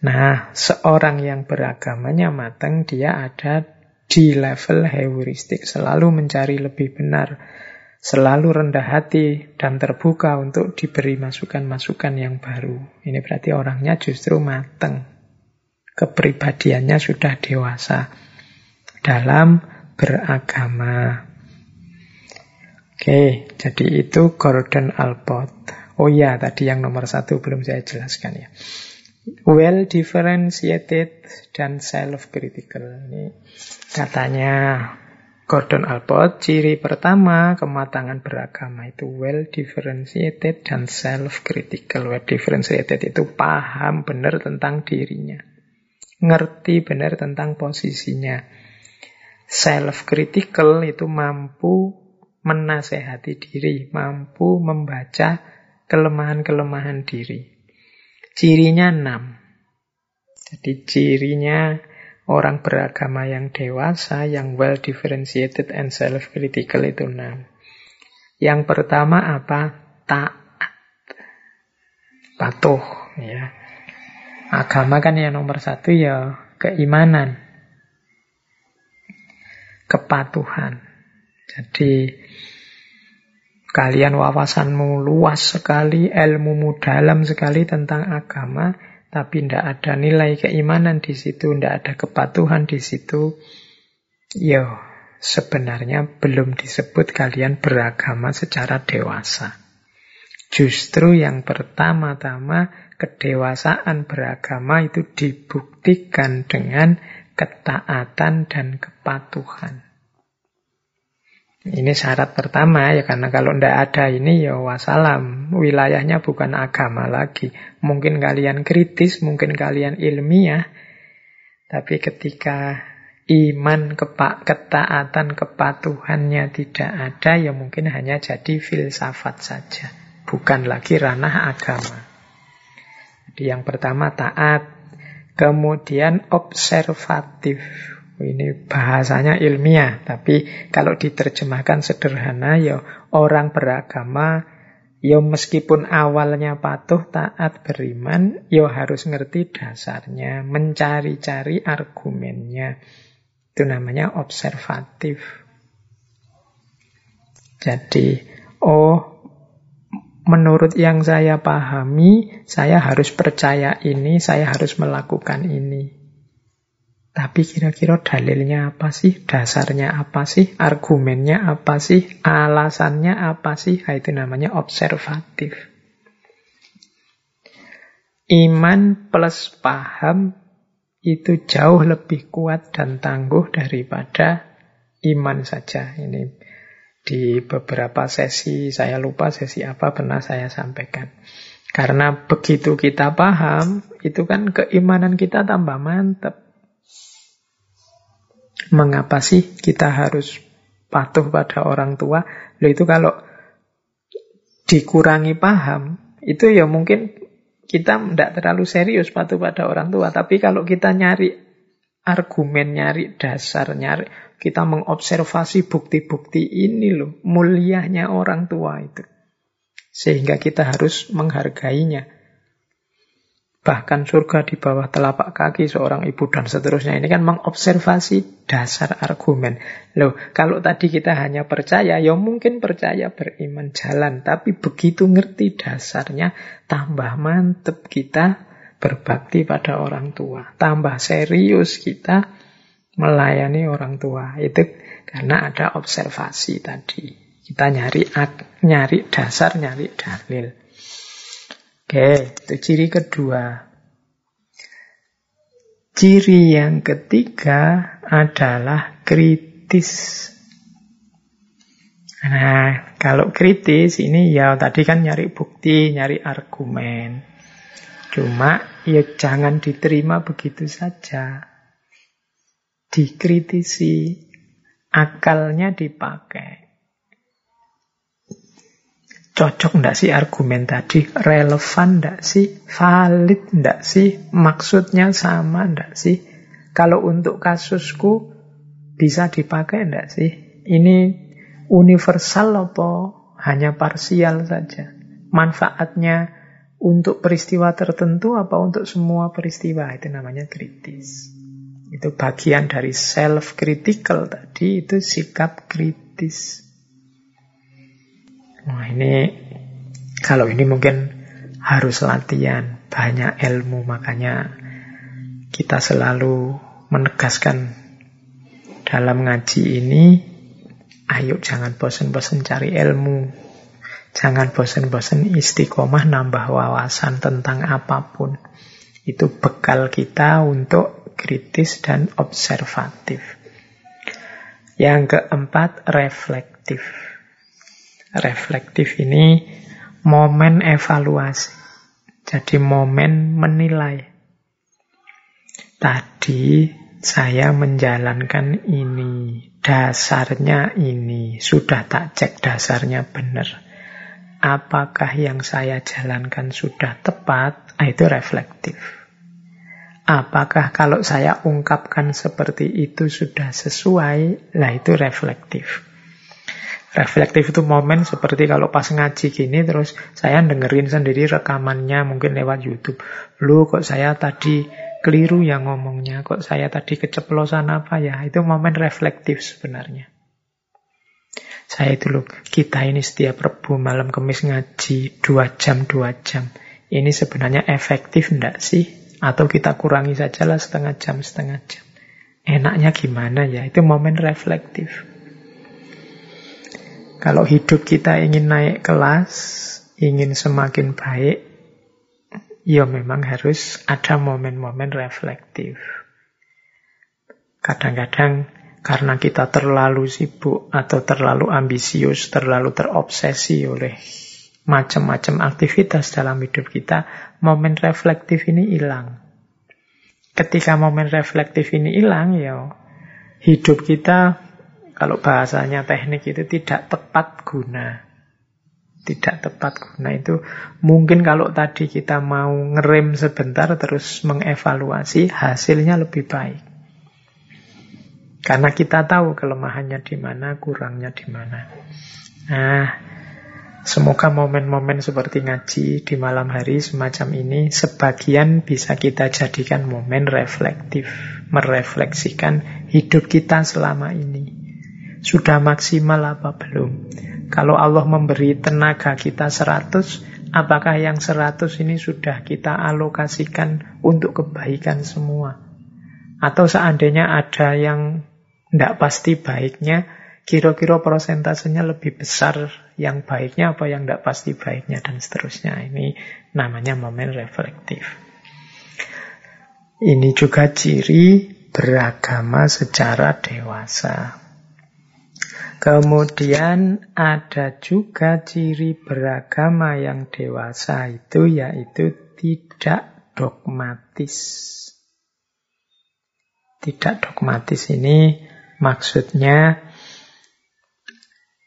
A: Nah, seorang yang beragamanya matang, dia ada di level heuristik. Selalu mencari lebih benar selalu rendah hati dan terbuka untuk diberi masukan-masukan yang baru. Ini berarti orangnya justru mateng. Kepribadiannya sudah dewasa dalam beragama. Oke, jadi itu Gordon Alport. Oh ya, tadi yang nomor satu belum saya jelaskan ya. Well differentiated dan self-critical. Ini katanya Gordon Alport, ciri pertama kematangan beragama itu well differentiated dan self-critical. Well differentiated itu paham benar tentang dirinya. Ngerti benar tentang posisinya. Self-critical itu mampu menasehati diri, mampu membaca kelemahan-kelemahan diri. Cirinya enam. Jadi cirinya orang beragama yang dewasa, yang well differentiated and self-critical itu enam. Yang pertama apa? Taat. Patuh. Ya. Agama kan yang nomor satu ya keimanan. Kepatuhan. Jadi kalian wawasanmu luas sekali, ilmumu dalam sekali tentang agama, tapi tidak ada nilai keimanan di situ, tidak ada kepatuhan di situ, yo sebenarnya belum disebut kalian beragama secara dewasa. Justru yang pertama-tama kedewasaan beragama itu dibuktikan dengan ketaatan dan kepatuhan. Ini syarat pertama ya karena kalau tidak ada ini ya wasalam. Wilayahnya bukan agama lagi. Mungkin kalian kritis, mungkin kalian ilmiah. Tapi ketika iman, kepak, ketaatan, kepatuhannya tidak ada ya mungkin hanya jadi filsafat saja. Bukan lagi ranah agama. Jadi yang pertama taat, kemudian observatif. Ini bahasanya ilmiah, tapi kalau diterjemahkan sederhana ya orang beragama ya meskipun awalnya patuh, taat, beriman, ya harus ngerti dasarnya, mencari-cari argumennya. Itu namanya observatif. Jadi, oh menurut yang saya pahami, saya harus percaya ini, saya harus melakukan ini. Tapi kira-kira dalilnya apa sih? Dasarnya apa sih? Argumennya apa sih? Alasannya apa sih? Nah, itu namanya observatif. Iman plus paham itu jauh lebih kuat dan tangguh daripada iman saja. Ini di beberapa sesi, saya lupa sesi apa pernah saya sampaikan. Karena begitu kita paham, itu kan keimanan kita tambah mantap. Mengapa sih kita harus patuh pada orang tua? Loh itu kalau dikurangi paham, itu ya mungkin kita tidak terlalu serius patuh pada orang tua. Tapi kalau kita nyari argumen, nyari dasar, nyari kita mengobservasi bukti-bukti ini loh, mulianya orang tua itu. Sehingga kita harus menghargainya. Bahkan surga di bawah telapak kaki seorang ibu dan seterusnya. Ini kan mengobservasi dasar argumen. Loh, kalau tadi kita hanya percaya, ya mungkin percaya beriman jalan. Tapi begitu ngerti dasarnya, tambah mantep kita berbakti pada orang tua. Tambah serius kita melayani orang tua. Itu karena ada observasi tadi. Kita nyari nyari dasar, nyari dalil. Oke, itu ciri kedua. Ciri yang ketiga adalah kritis. Nah, kalau kritis ini ya tadi kan nyari bukti, nyari argumen. Cuma ya jangan diterima begitu saja. Dikritisi, akalnya dipakai. Cocok enggak sih argumen tadi? Relevan enggak sih? Valid enggak sih? Maksudnya sama enggak sih? Kalau untuk kasusku bisa dipakai enggak sih? Ini universal apa hanya parsial saja? Manfaatnya untuk peristiwa tertentu apa untuk semua peristiwa? Itu namanya kritis. Itu bagian dari self-critical tadi, itu sikap kritis. Nah ini kalau ini mungkin harus latihan, banyak ilmu makanya kita selalu menegaskan dalam ngaji ini ayo jangan bosan-bosan cari ilmu. Jangan bosan-bosan istiqomah nambah wawasan tentang apa pun. Itu bekal kita untuk kritis dan observatif. Yang keempat, reflektif reflektif ini momen evaluasi. Jadi momen menilai. Tadi saya menjalankan ini, dasarnya ini, sudah tak cek dasarnya benar. Apakah yang saya jalankan sudah tepat? Ah, itu reflektif. Apakah kalau saya ungkapkan seperti itu sudah sesuai? Lah itu reflektif. Reflektif itu momen seperti kalau pas ngaji gini terus saya dengerin sendiri rekamannya mungkin lewat YouTube. Lu kok saya tadi keliru ya ngomongnya, kok saya tadi keceplosan apa ya. Itu momen reflektif sebenarnya. Saya loh, kita ini setiap Rebu malam kemis ngaji dua jam dua jam. Ini sebenarnya efektif enggak sih? Atau kita kurangi saja lah setengah jam setengah jam. Enaknya gimana ya? Itu momen reflektif. Kalau hidup kita ingin naik kelas, ingin semakin baik, ya memang harus ada momen-momen reflektif. Kadang-kadang karena kita terlalu sibuk atau terlalu ambisius, terlalu terobsesi oleh macam-macam aktivitas dalam hidup kita, momen reflektif ini hilang. Ketika momen reflektif ini hilang, ya hidup kita kalau bahasanya teknik itu tidak tepat guna. Tidak tepat guna itu mungkin kalau tadi kita mau ngerem sebentar terus mengevaluasi hasilnya lebih baik. Karena kita tahu kelemahannya di mana, kurangnya di mana. Nah, semoga momen-momen seperti ngaji di malam hari semacam ini sebagian bisa kita jadikan momen reflektif, merefleksikan hidup kita selama ini. Sudah maksimal apa belum? Kalau Allah memberi tenaga kita 100, apakah yang 100 ini sudah kita alokasikan untuk kebaikan semua? Atau seandainya ada yang tidak pasti baiknya, kira-kira persentasenya lebih besar yang baiknya apa yang tidak pasti baiknya dan seterusnya. Ini namanya momen reflektif. Ini juga ciri beragama secara dewasa. Kemudian ada juga ciri beragama yang dewasa itu yaitu tidak dogmatis. Tidak dogmatis ini maksudnya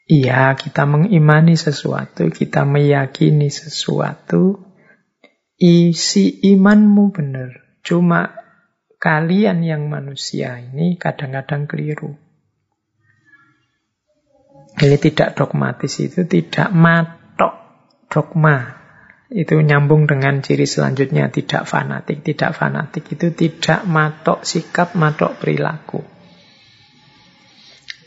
A: iya kita mengimani sesuatu, kita meyakini sesuatu, isi imanmu benar. Cuma kalian yang manusia ini kadang-kadang keliru. Jadi tidak dogmatis itu tidak matok dogma. Itu nyambung dengan ciri selanjutnya tidak fanatik. Tidak fanatik itu tidak matok sikap, matok perilaku.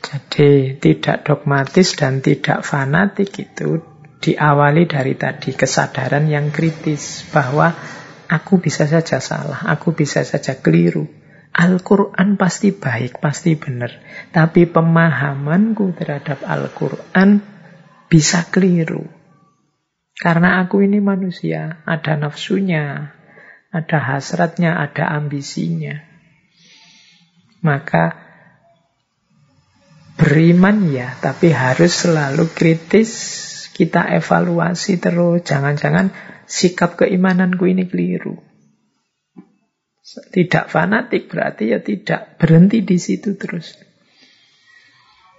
A: Jadi tidak dogmatis dan tidak fanatik itu diawali dari tadi kesadaran yang kritis bahwa aku bisa saja salah, aku bisa saja keliru. Al-Quran pasti baik, pasti benar. Tapi pemahamanku terhadap Al-Quran bisa keliru. Karena aku ini manusia, ada nafsunya, ada hasratnya, ada ambisinya. Maka beriman ya, tapi harus selalu kritis. Kita evaluasi terus, jangan-jangan sikap keimananku ini keliru. Tidak fanatik berarti ya tidak berhenti di situ terus.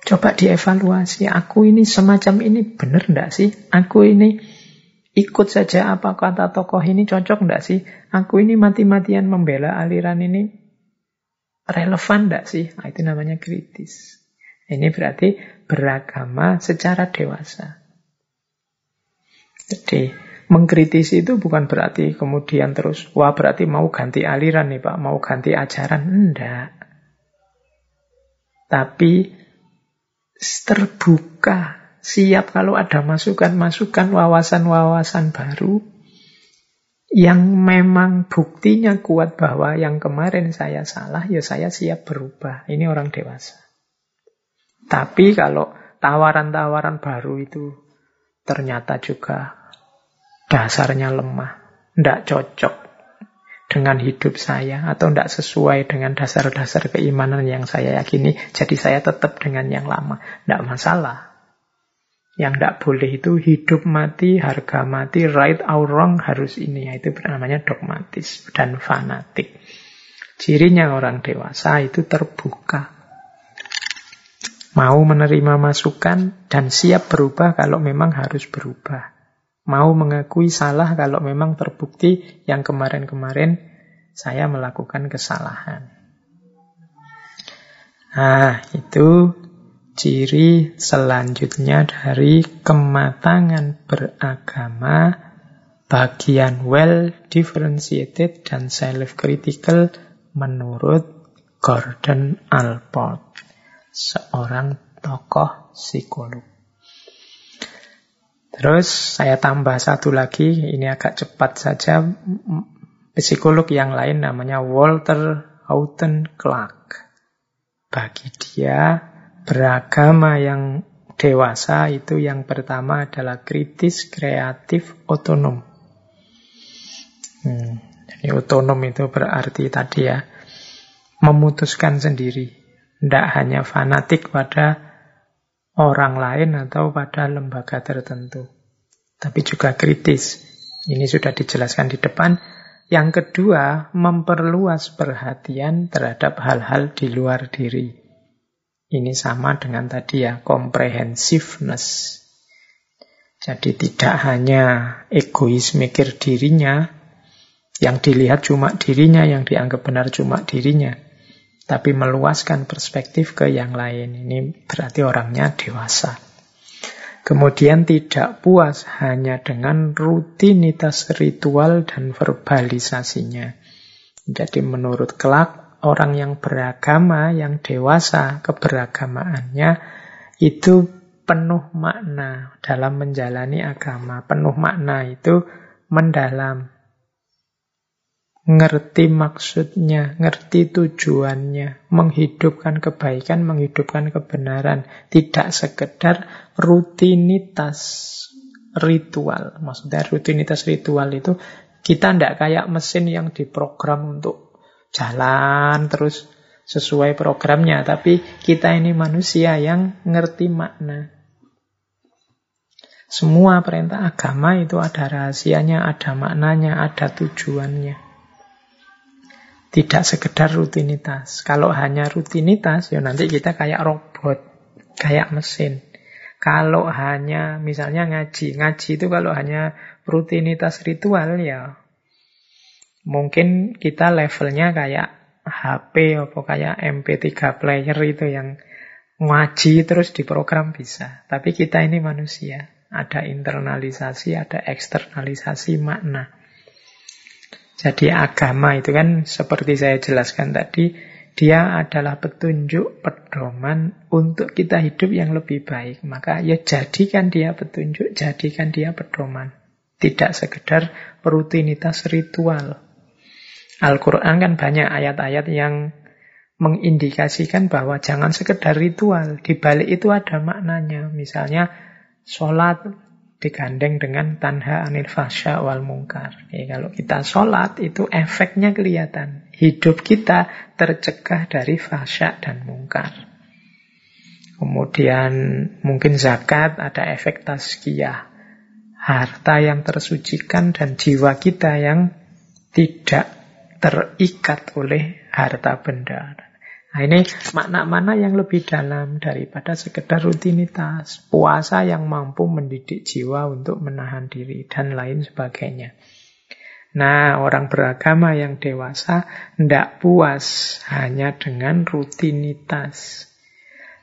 A: Coba dievaluasi, aku ini semacam ini benar enggak sih? Aku ini ikut saja apa kata tokoh ini cocok enggak sih? Aku ini mati-matian membela aliran ini relevan enggak sih? Nah, itu namanya kritis. Ini berarti beragama secara dewasa. Jadi Mengkritisi itu bukan berarti kemudian terus, wah berarti mau ganti aliran nih Pak, mau ganti ajaran. Enggak. Tapi terbuka, siap kalau ada masukan-masukan, wawasan-wawasan baru yang memang buktinya kuat bahwa yang kemarin saya salah, ya saya siap berubah. Ini orang dewasa. Tapi kalau tawaran-tawaran baru itu ternyata juga dasarnya lemah, tidak cocok dengan hidup saya atau tidak sesuai dengan dasar-dasar keimanan yang saya yakini, jadi saya tetap dengan yang lama. Tidak masalah. Yang tidak boleh itu hidup mati, harga mati, right or wrong harus ini. Itu namanya dogmatis dan fanatik. Cirinya orang dewasa itu terbuka. Mau menerima masukan dan siap berubah kalau memang harus berubah mau mengakui salah kalau memang terbukti yang kemarin-kemarin saya melakukan kesalahan. Nah, itu ciri selanjutnya dari kematangan beragama bagian well differentiated dan self-critical menurut Gordon Allport, seorang tokoh psikolog. Terus saya tambah satu lagi, ini agak cepat saja. Psikolog yang lain namanya Walter Houghton Clark. Bagi dia, beragama yang dewasa itu yang pertama adalah kritis, kreatif, otonom. Hmm, jadi otonom itu berarti tadi ya, memutuskan sendiri. Tidak hanya fanatik pada orang lain atau pada lembaga tertentu. Tapi juga kritis. Ini sudah dijelaskan di depan. Yang kedua, memperluas perhatian terhadap hal-hal di luar diri. Ini sama dengan tadi ya, comprehensiveness. Jadi tidak hanya egois mikir dirinya, yang dilihat cuma dirinya, yang dianggap benar cuma dirinya tapi meluaskan perspektif ke yang lain. Ini berarti orangnya dewasa. Kemudian tidak puas hanya dengan rutinitas ritual dan verbalisasinya. Jadi menurut Clark, orang yang beragama, yang dewasa keberagamaannya, itu penuh makna dalam menjalani agama. Penuh makna itu mendalam, ngerti maksudnya, ngerti tujuannya, menghidupkan kebaikan, menghidupkan kebenaran, tidak sekedar rutinitas ritual. Maksudnya rutinitas ritual itu kita tidak kayak mesin yang diprogram untuk jalan terus sesuai programnya, tapi kita ini manusia yang ngerti makna. Semua perintah agama itu ada rahasianya, ada maknanya, ada tujuannya. Tidak sekedar rutinitas. Kalau hanya rutinitas, ya nanti kita kayak robot, kayak mesin. Kalau hanya misalnya ngaji, ngaji itu kalau hanya rutinitas ritual ya mungkin kita levelnya kayak HP atau kayak MP3 player itu yang ngaji terus diprogram bisa. Tapi kita ini manusia, ada internalisasi, ada eksternalisasi makna. Jadi agama itu kan seperti saya jelaskan tadi, dia adalah petunjuk, pedoman untuk kita hidup yang lebih baik. Maka ya jadikan dia petunjuk, jadikan dia pedoman. Tidak sekedar rutinitas ritual. Al-Quran kan banyak ayat-ayat yang mengindikasikan bahwa jangan sekedar ritual. Di balik itu ada maknanya. Misalnya, sholat digandeng dengan tanha anil fasya wal mungkar. Ya, kalau kita sholat itu efeknya kelihatan. Hidup kita tercegah dari fasya dan mungkar. Kemudian mungkin zakat ada efek tazkiyah. Harta yang tersucikan dan jiwa kita yang tidak terikat oleh harta benda. Nah ini makna-makna yang lebih dalam daripada sekedar rutinitas. Puasa yang mampu mendidik jiwa untuk menahan diri dan lain sebagainya. Nah, orang beragama yang dewasa tidak puas hanya dengan rutinitas.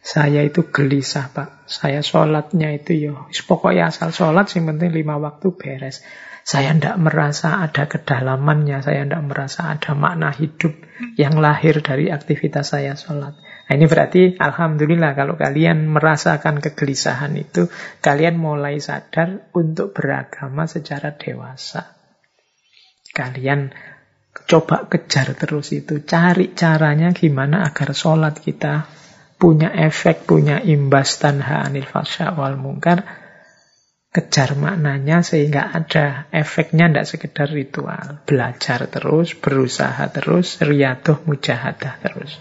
A: Saya itu gelisah, Pak. Saya sholatnya itu ya, pokoknya asal sholat, sih penting lima waktu beres. Saya tidak merasa ada kedalamannya, saya tidak merasa ada makna hidup yang lahir dari aktivitas saya sholat. Nah, ini berarti Alhamdulillah kalau kalian merasakan kegelisahan itu, kalian mulai sadar untuk beragama secara dewasa. Kalian coba kejar terus itu, cari caranya gimana agar sholat kita punya efek, punya imbas tanha anil fasya wal mungkar, kejar maknanya sehingga ada efeknya tidak sekedar ritual. Belajar terus, berusaha terus, riadoh mujahadah terus.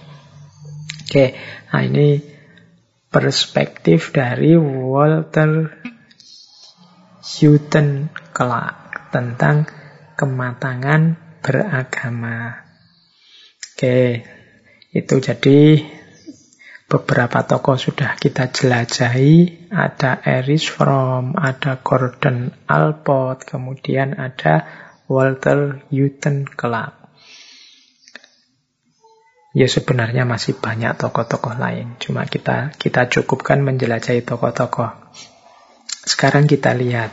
A: Oke, nah ini perspektif dari Walter Hutton Clark tentang kematangan beragama. Oke, itu jadi Beberapa tokoh sudah kita jelajahi, ada Erich Fromm, ada Gordon Alport, kemudian ada Walter Hutton Clark. Ya sebenarnya masih banyak tokoh-tokoh lain, cuma kita kita cukupkan menjelajahi tokoh-tokoh. Sekarang kita lihat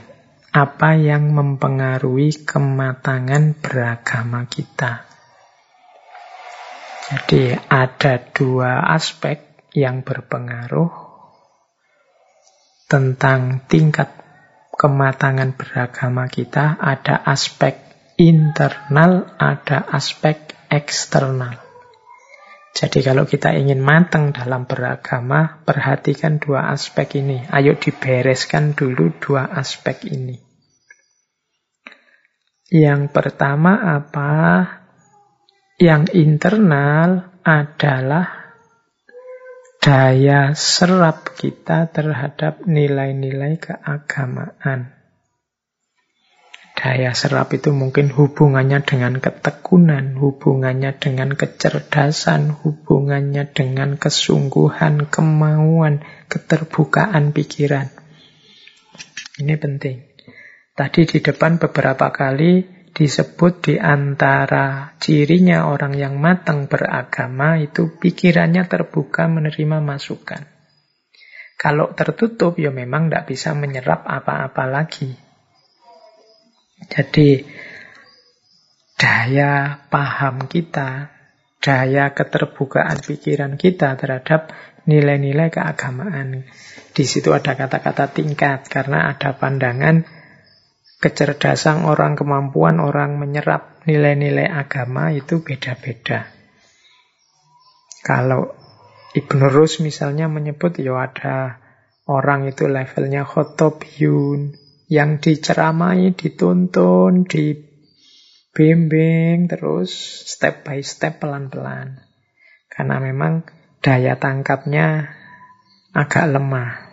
A: apa yang mempengaruhi kematangan beragama kita. Jadi ada dua aspek yang berpengaruh tentang tingkat kematangan beragama kita ada aspek internal, ada aspek eksternal. Jadi kalau kita ingin matang dalam beragama, perhatikan dua aspek ini. Ayo dibereskan dulu dua aspek ini. Yang pertama apa? Yang internal adalah daya serap kita terhadap nilai-nilai keagamaan. Daya serap itu mungkin hubungannya dengan ketekunan, hubungannya dengan kecerdasan, hubungannya dengan kesungguhan, kemauan, keterbukaan pikiran. Ini penting. Tadi di depan beberapa kali disebut di antara cirinya orang yang matang beragama itu pikirannya terbuka menerima masukan. Kalau tertutup ya memang tidak bisa menyerap apa-apa lagi. Jadi daya paham kita, daya keterbukaan pikiran kita terhadap nilai-nilai keagamaan. Di situ ada kata-kata tingkat karena ada pandangan kecerdasan orang, kemampuan orang menyerap nilai-nilai agama itu beda-beda. Kalau Ibn Rus misalnya menyebut ya ada orang itu levelnya khotobiyun yang diceramai, dituntun, dibimbing terus step by step pelan-pelan. Karena memang daya tangkapnya agak lemah.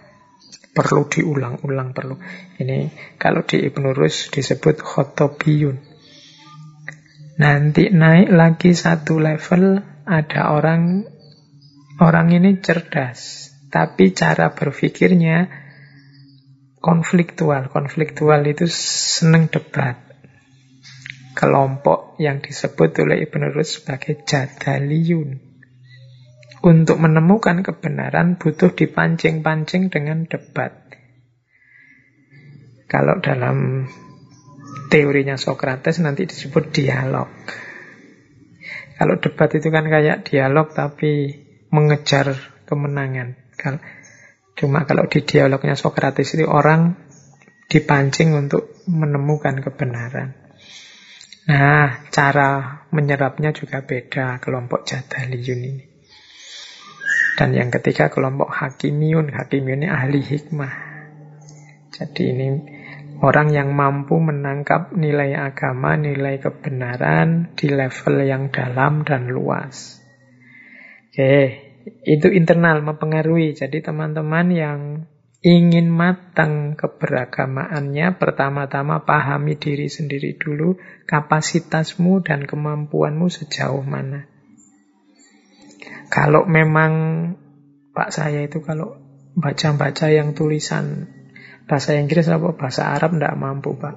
A: Perlu diulang-ulang perlu. Ini kalau di Ibn Rus disebut khotobiyun. Nanti naik lagi satu level ada orang Orang ini cerdas, tapi cara berpikirnya konfliktual. Konfliktual itu seneng debat. Kelompok yang disebut oleh Ibn Rus sebagai jadaliyun. Untuk menemukan kebenaran butuh dipancing-pancing dengan debat. Kalau dalam teorinya Socrates nanti disebut dialog. Kalau debat itu kan kayak dialog tapi mengejar kemenangan. Cuma kalau di dialognya Socrates itu orang dipancing untuk menemukan kebenaran. Nah, cara menyerapnya juga beda kelompok Jadaliyun ini. Dan yang ketiga kelompok Hakimiyun. Hakimiyun ini ahli hikmah. Jadi ini orang yang mampu menangkap nilai agama, nilai kebenaran di level yang dalam dan luas. Oke, itu internal mempengaruhi. Jadi teman-teman yang ingin matang keberagamaannya, pertama-tama pahami diri sendiri dulu, kapasitasmu dan kemampuanmu sejauh mana. Kalau memang Pak saya itu kalau baca-baca yang tulisan bahasa Inggris atau bahasa Arab tidak mampu Pak.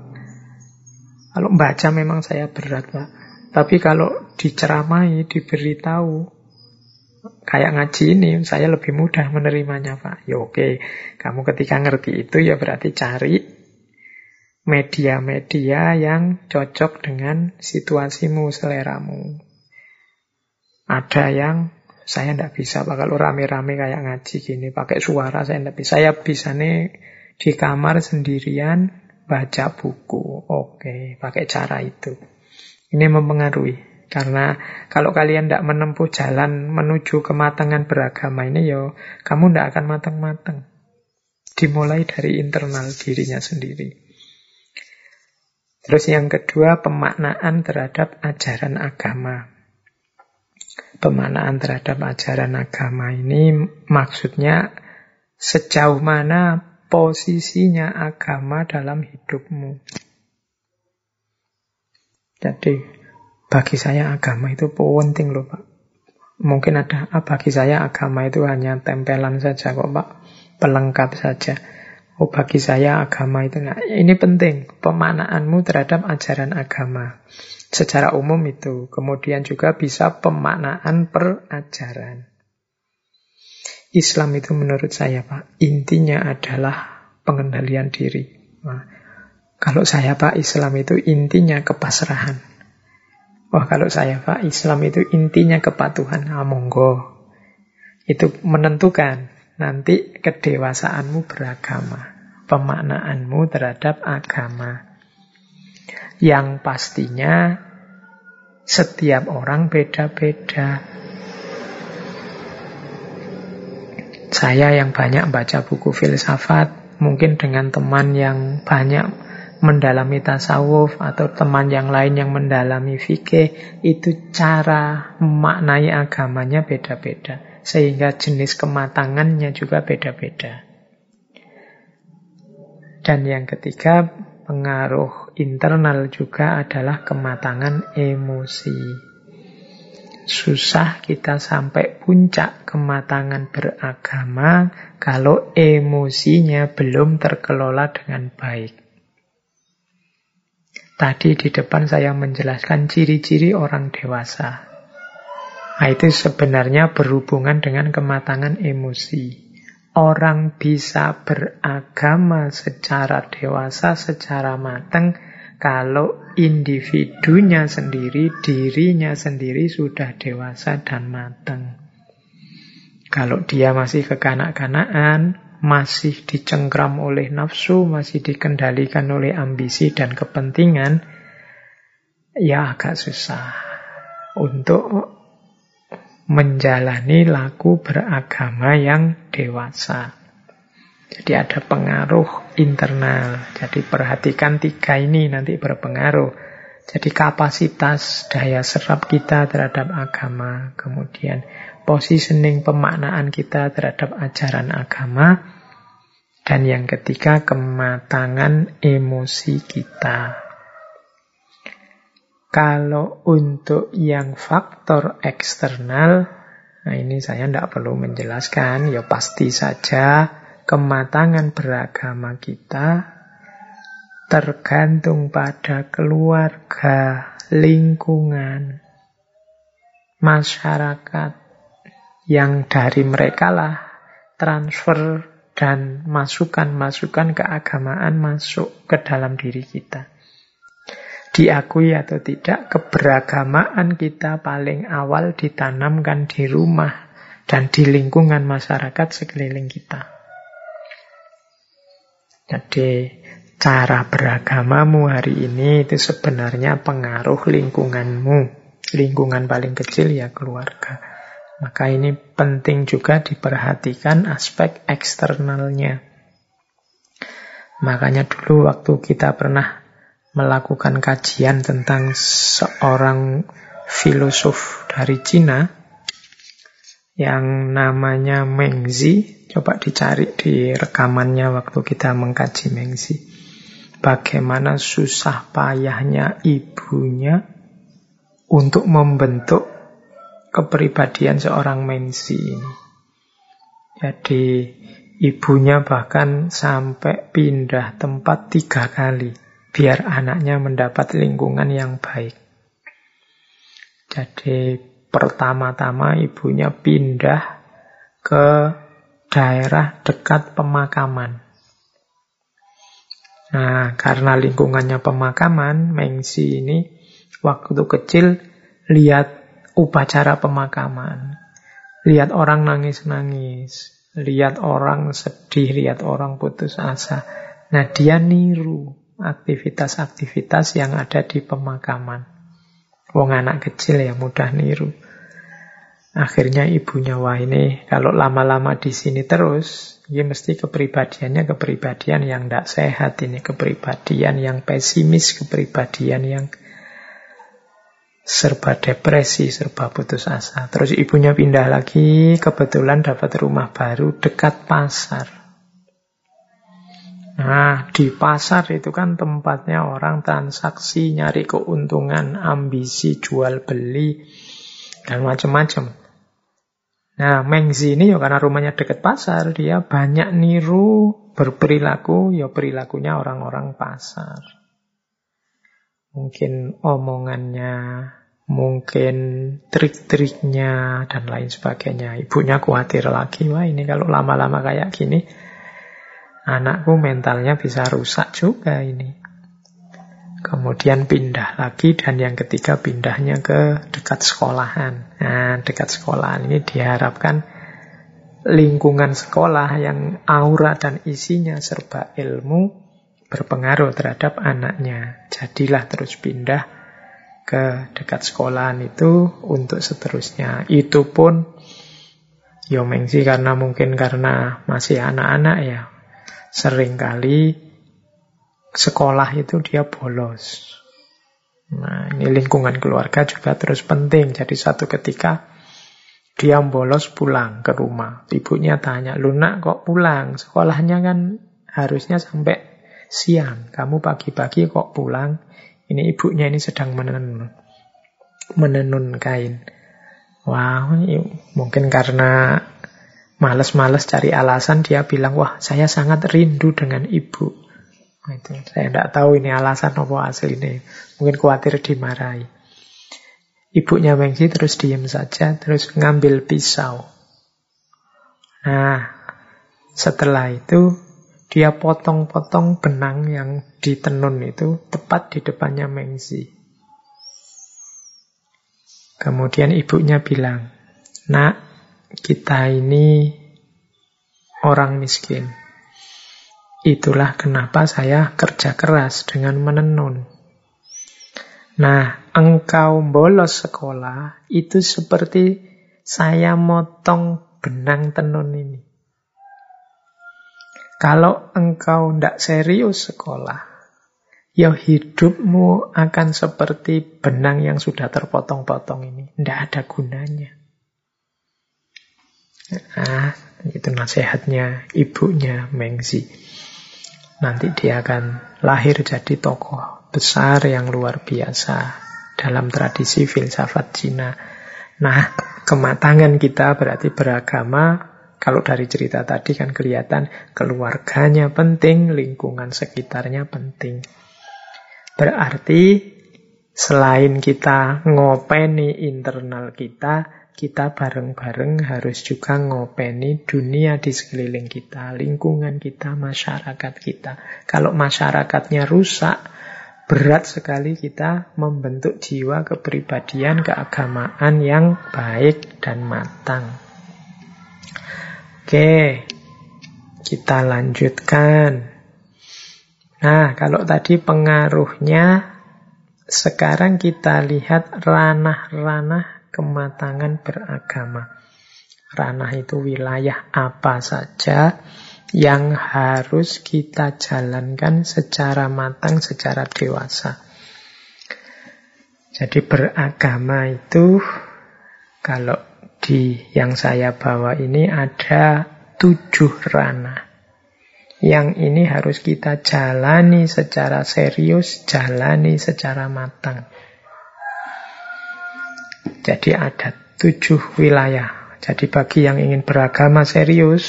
A: Kalau baca memang saya berat Pak. Tapi kalau diceramai, diberitahu, kayak ngaji ini saya lebih mudah menerimanya Pak. Ya oke, kamu ketika ngerti itu ya berarti cari media-media yang cocok dengan situasimu, seleramu. Ada yang saya tidak bisa Pak kalau rame-rame kayak ngaji gini pakai suara saya tidak bisa. Saya bisa nih di kamar sendirian baca buku. Oke, pakai cara itu. Ini mempengaruhi. Karena kalau kalian tidak menempuh jalan menuju kematangan beragama ini, yo kamu tidak akan matang-matang. Dimulai dari internal dirinya sendiri. Terus yang kedua, pemaknaan terhadap ajaran agama. Pemaknaan terhadap ajaran agama ini maksudnya sejauh mana posisinya agama dalam hidupmu. Jadi bagi saya agama itu penting loh Pak. Mungkin ada, ah, bagi saya agama itu hanya tempelan saja kok Pak. Pelengkap saja. Oh bagi saya agama itu nah, ini penting pemaknaanmu terhadap ajaran agama secara umum itu kemudian juga bisa pemaknaan perajaran Islam itu menurut saya Pak intinya adalah pengendalian diri nah, kalau saya Pak Islam itu intinya kepasrahan Wah kalau saya Pak, Islam itu intinya kepatuhan. Ah. Itu menentukan nanti kedewasaanmu beragama. Pemaknaanmu terhadap agama. Yang pastinya setiap orang beda-beda. Saya yang banyak baca buku filsafat, mungkin dengan teman yang banyak mendalami tasawuf atau teman yang lain yang mendalami fikih itu cara memaknai agamanya beda-beda sehingga jenis kematangannya juga beda-beda. Dan yang ketiga, pengaruh internal juga adalah kematangan emosi. Susah kita sampai puncak kematangan beragama kalau emosinya belum terkelola dengan baik. Tadi di depan saya menjelaskan ciri-ciri orang dewasa. Nah, itu sebenarnya berhubungan dengan kematangan emosi. Orang bisa beragama secara dewasa, secara matang, kalau individunya sendiri, dirinya sendiri sudah dewasa dan matang. Kalau dia masih kekanak-kanakan, masih dicengkram oleh nafsu, masih dikendalikan oleh ambisi dan kepentingan, ya agak susah untuk menjalani laku beragama yang dewasa. Jadi ada pengaruh internal. Jadi perhatikan tiga ini nanti berpengaruh. Jadi kapasitas daya serap kita terhadap agama, kemudian positioning pemaknaan kita terhadap ajaran agama, dan yang ketiga kematangan emosi kita. Kalau untuk yang faktor eksternal, nah ini saya tidak perlu menjelaskan, ya pasti saja kematangan beragama kita tergantung pada keluarga, lingkungan, masyarakat yang dari mereka lah transfer dan masukan-masukan keagamaan masuk ke dalam diri kita diakui atau tidak, keberagamaan kita paling awal ditanamkan di rumah dan di lingkungan masyarakat sekeliling kita. Jadi cara beragamamu hari ini itu sebenarnya pengaruh lingkunganmu. Lingkungan paling kecil ya keluarga. Maka ini penting juga diperhatikan aspek eksternalnya. Makanya dulu waktu kita pernah melakukan kajian tentang seorang filosof dari Cina yang namanya Mengzi. Coba dicari di rekamannya waktu kita mengkaji Mengzi. Bagaimana susah payahnya ibunya untuk membentuk kepribadian seorang Mengzi ini. Jadi ibunya bahkan sampai pindah tempat tiga kali biar anaknya mendapat lingkungan yang baik. Jadi pertama-tama ibunya pindah ke daerah dekat pemakaman. Nah, karena lingkungannya pemakaman, Mengsi ini waktu kecil lihat upacara pemakaman. Lihat orang nangis-nangis, lihat orang sedih, lihat orang putus asa. Nah, dia niru aktivitas-aktivitas yang ada di pemakaman. Wong anak kecil ya mudah niru. Akhirnya ibunya wah ini kalau lama-lama di sini terus, ya mesti kepribadiannya kepribadian yang tidak sehat ini, kepribadian yang pesimis, kepribadian yang serba depresi, serba putus asa. Terus ibunya pindah lagi, kebetulan dapat rumah baru dekat pasar. Nah, di pasar itu kan tempatnya orang transaksi, nyari keuntungan, ambisi, jual beli, dan macam-macam. Nah, Mengzi ini ya karena rumahnya dekat pasar, dia banyak niru berperilaku, ya perilakunya orang-orang pasar. Mungkin omongannya, mungkin trik-triknya, dan lain sebagainya. Ibunya khawatir lagi, wah ini kalau lama-lama kayak gini, anakku mentalnya bisa rusak juga ini. Kemudian pindah lagi dan yang ketiga pindahnya ke dekat sekolahan. Nah, dekat sekolahan ini diharapkan lingkungan sekolah yang aura dan isinya serba ilmu berpengaruh terhadap anaknya. Jadilah terus pindah ke dekat sekolahan itu untuk seterusnya. Itu pun Yomengsi karena mungkin karena masih anak-anak ya sering kali sekolah itu dia bolos. Nah, ini lingkungan keluarga juga terus penting. Jadi satu ketika dia bolos pulang ke rumah. Ibunya tanya, Luna kok pulang? Sekolahnya kan harusnya sampai siang. Kamu pagi-pagi kok pulang? Ini ibunya ini sedang menenun. Menenun kain. Wah, wow, mungkin karena Males-males cari alasan, dia bilang, wah saya sangat rindu dengan ibu. Nah, itu saya tidak tahu ini alasan apa aslinya. Mungkin khawatir dimarahi. Ibunya Mengsi terus diem saja, terus ngambil pisau. Nah, setelah itu dia potong-potong benang yang ditenun itu tepat di depannya Mengsi. Kemudian ibunya bilang, nak, kita ini orang miskin. Itulah kenapa saya kerja keras dengan menenun. Nah, engkau bolos sekolah, itu seperti saya motong benang tenun ini. Kalau engkau tidak serius sekolah, ya hidupmu akan seperti benang yang sudah terpotong-potong ini. Tidak ada gunanya. Nah, itu nasihatnya ibunya Mengzi. Nanti dia akan lahir jadi tokoh besar yang luar biasa dalam tradisi filsafat Cina. Nah, kematangan kita berarti beragama. Kalau dari cerita tadi kan kelihatan keluarganya penting, lingkungan sekitarnya penting. Berarti selain kita ngopeni internal kita, kita bareng-bareng harus juga ngopeni dunia di sekeliling kita, lingkungan kita, masyarakat kita. Kalau masyarakatnya rusak, berat sekali kita membentuk jiwa kepribadian, keagamaan yang baik dan matang. Oke, kita lanjutkan. Nah, kalau tadi pengaruhnya, sekarang kita lihat ranah-ranah kematangan beragama. Ranah itu wilayah apa saja yang harus kita jalankan secara matang, secara dewasa. Jadi beragama itu kalau di yang saya bawa ini ada tujuh ranah. Yang ini harus kita jalani secara serius, jalani secara matang. Jadi ada tujuh wilayah. Jadi bagi yang ingin beragama serius,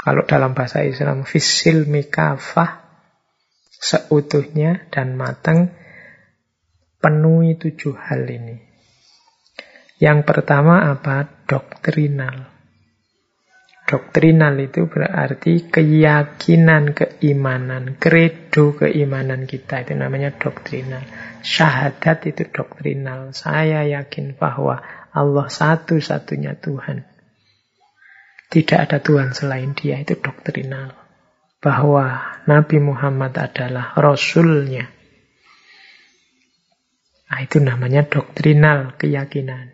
A: kalau dalam bahasa Islam, fisil mikafah, seutuhnya dan matang, penuhi tujuh hal ini. Yang pertama apa? Doktrinal. Doktrinal itu berarti keyakinan keimanan, kredo keimanan kita. Itu namanya doktrinal. Syahadat itu doktrinal. Saya yakin bahwa Allah satu-satunya Tuhan. Tidak ada Tuhan selain dia. Itu doktrinal. Bahwa Nabi Muhammad adalah Rasulnya. Nah, itu namanya doktrinal keyakinan.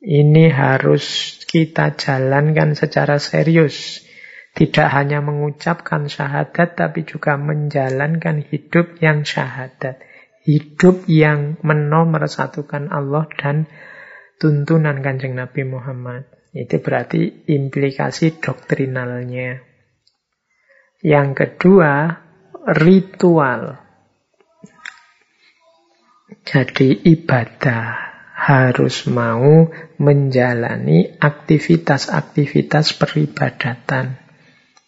A: Ini harus kita jalankan secara serius. Tidak hanya mengucapkan syahadat, tapi juga menjalankan hidup yang syahadat. Hidup yang menomorsatukan Allah dan tuntunan kanjeng Nabi Muhammad. Itu berarti implikasi doktrinalnya. Yang kedua, ritual. Jadi ibadah harus mau menjalani aktivitas-aktivitas peribadatan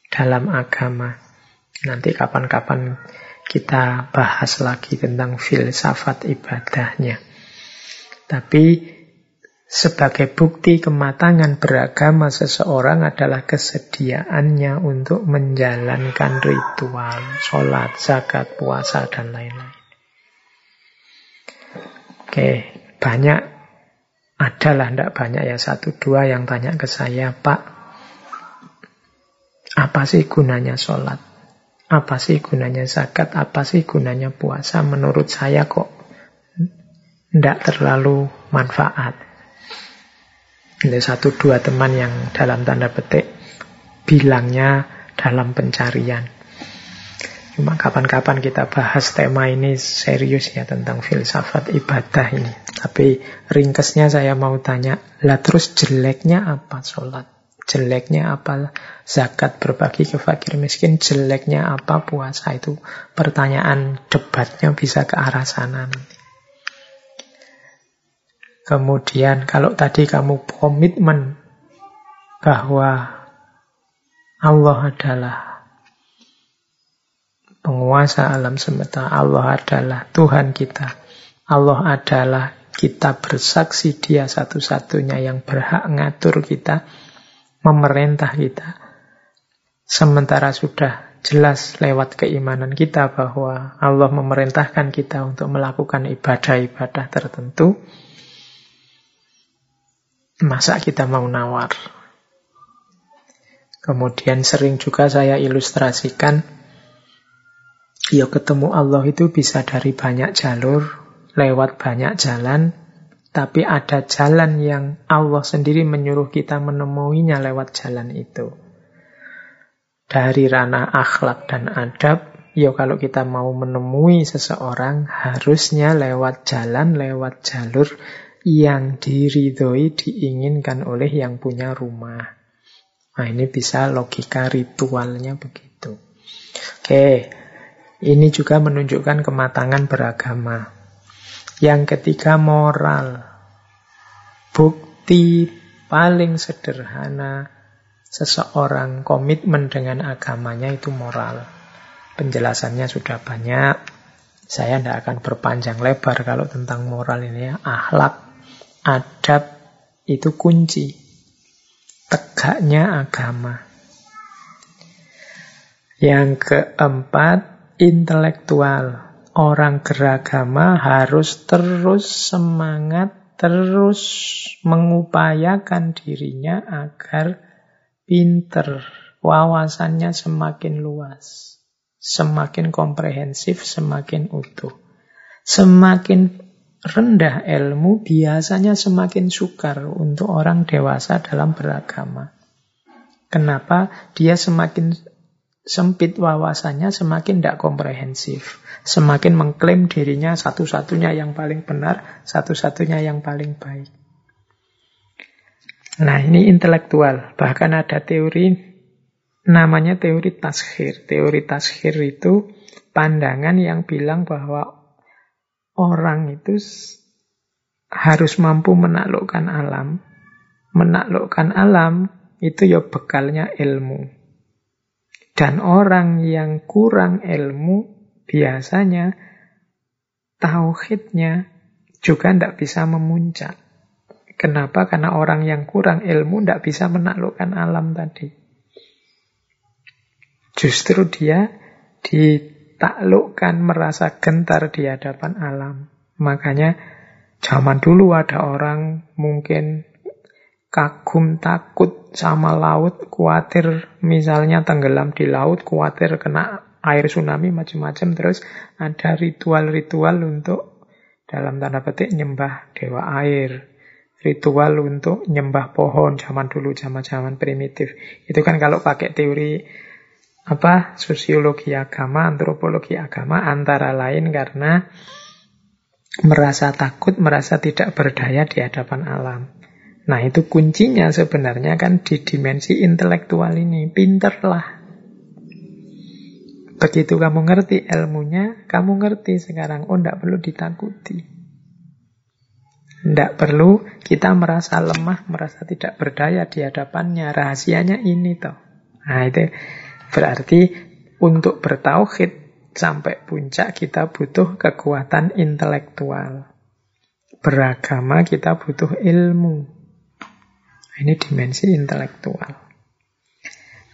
A: dalam agama. Nanti kapan-kapan kita bahas lagi tentang filsafat ibadahnya. Tapi sebagai bukti kematangan beragama seseorang adalah kesediaannya untuk menjalankan ritual, sholat, zakat, puasa, dan lain-lain. Oke, banyak, adalah tidak banyak ya, satu dua yang tanya ke saya, Pak, apa sih gunanya sholat? Apa sih gunanya zakat? Apa sih gunanya puasa? Menurut saya kok tidak terlalu manfaat. Ada satu dua teman yang dalam tanda petik bilangnya dalam pencarian. Cuma kapan-kapan kita bahas tema ini serius ya tentang filsafat ibadah ini. Tapi ringkesnya saya mau tanya, lah terus jeleknya apa sholat? Jeleknya apa zakat berbagi ke fakir miskin? Jeleknya apa puasa? Itu pertanyaan debatnya bisa ke arah sana nanti. Kemudian kalau tadi kamu komitmen bahwa Allah adalah penguasa alam semesta. Allah adalah Tuhan kita. Allah adalah kita bersaksi dia satu-satunya yang berhak ngatur kita, memerintah kita. Sementara sudah jelas lewat keimanan kita bahwa Allah memerintahkan kita untuk melakukan ibadah-ibadah tertentu, masa kita mau nawar? Kemudian sering juga saya ilustrasikan Ya ketemu Allah itu bisa dari banyak jalur. lewat banyak jalan, tapi ada jalan yang Allah sendiri menyuruh kita menemuinya lewat jalan itu. Dari ranah akhlak dan adab, ya kalau kita mau menemui seseorang, harusnya lewat jalan, lewat jalur yang diridhoi, diinginkan oleh yang punya rumah. Nah ini bisa logika ritualnya begitu. Oke, ini juga menunjukkan kematangan beragama. Yang ketiga moral. Bukti paling sederhana seseorang komitmen dengan agamanya itu moral. Penjelasannya sudah banyak. Saya tidak akan berpanjang lebar kalau tentang moral ini ya. Akhlak, adab itu kunci. Tegaknya agama. Yang keempat, intelektual orang beragama harus terus semangat, terus mengupayakan dirinya agar pinter, wawasannya semakin luas, semakin komprehensif, semakin utuh. Semakin rendah ilmu, biasanya semakin sukar untuk orang dewasa dalam beragama. Kenapa? Dia semakin sempit wawasannya semakin tidak komprehensif. Semakin mengklaim dirinya satu-satunya yang paling benar, satu-satunya yang paling baik. Nah ini intelektual. Bahkan ada teori namanya teori taskhir. Teori taskhir itu pandangan yang bilang bahwa orang itu harus mampu menaklukkan alam. Menaklukkan alam itu ya bekalnya ilmu. Dan orang yang kurang ilmu biasanya tauhidnya juga tidak bisa memuncak. Kenapa? Karena orang yang kurang ilmu tidak bisa menaklukkan alam tadi. Justru dia ditaklukkan merasa gentar di hadapan alam. Makanya zaman dulu ada orang mungkin kagum takut sama laut, khawatir misalnya tenggelam di laut, khawatir kena air tsunami macam-macam terus ada ritual-ritual untuk dalam tanda petik nyembah dewa air, ritual untuk nyembah pohon zaman dulu zaman-zaman primitif. Itu kan kalau pakai teori apa sosiologi agama, antropologi agama antara lain karena merasa takut, merasa tidak berdaya di hadapan alam. Nah itu kuncinya sebenarnya kan di dimensi intelektual ini. Pinterlah. Begitu kamu ngerti ilmunya, kamu ngerti sekarang. Oh, tidak perlu ditakuti. Tidak perlu kita merasa lemah, merasa tidak berdaya di hadapannya. Rahasianya ini toh. Nah itu berarti untuk bertauhid sampai puncak kita butuh kekuatan intelektual. Beragama kita butuh ilmu. Ini dimensi intelektual.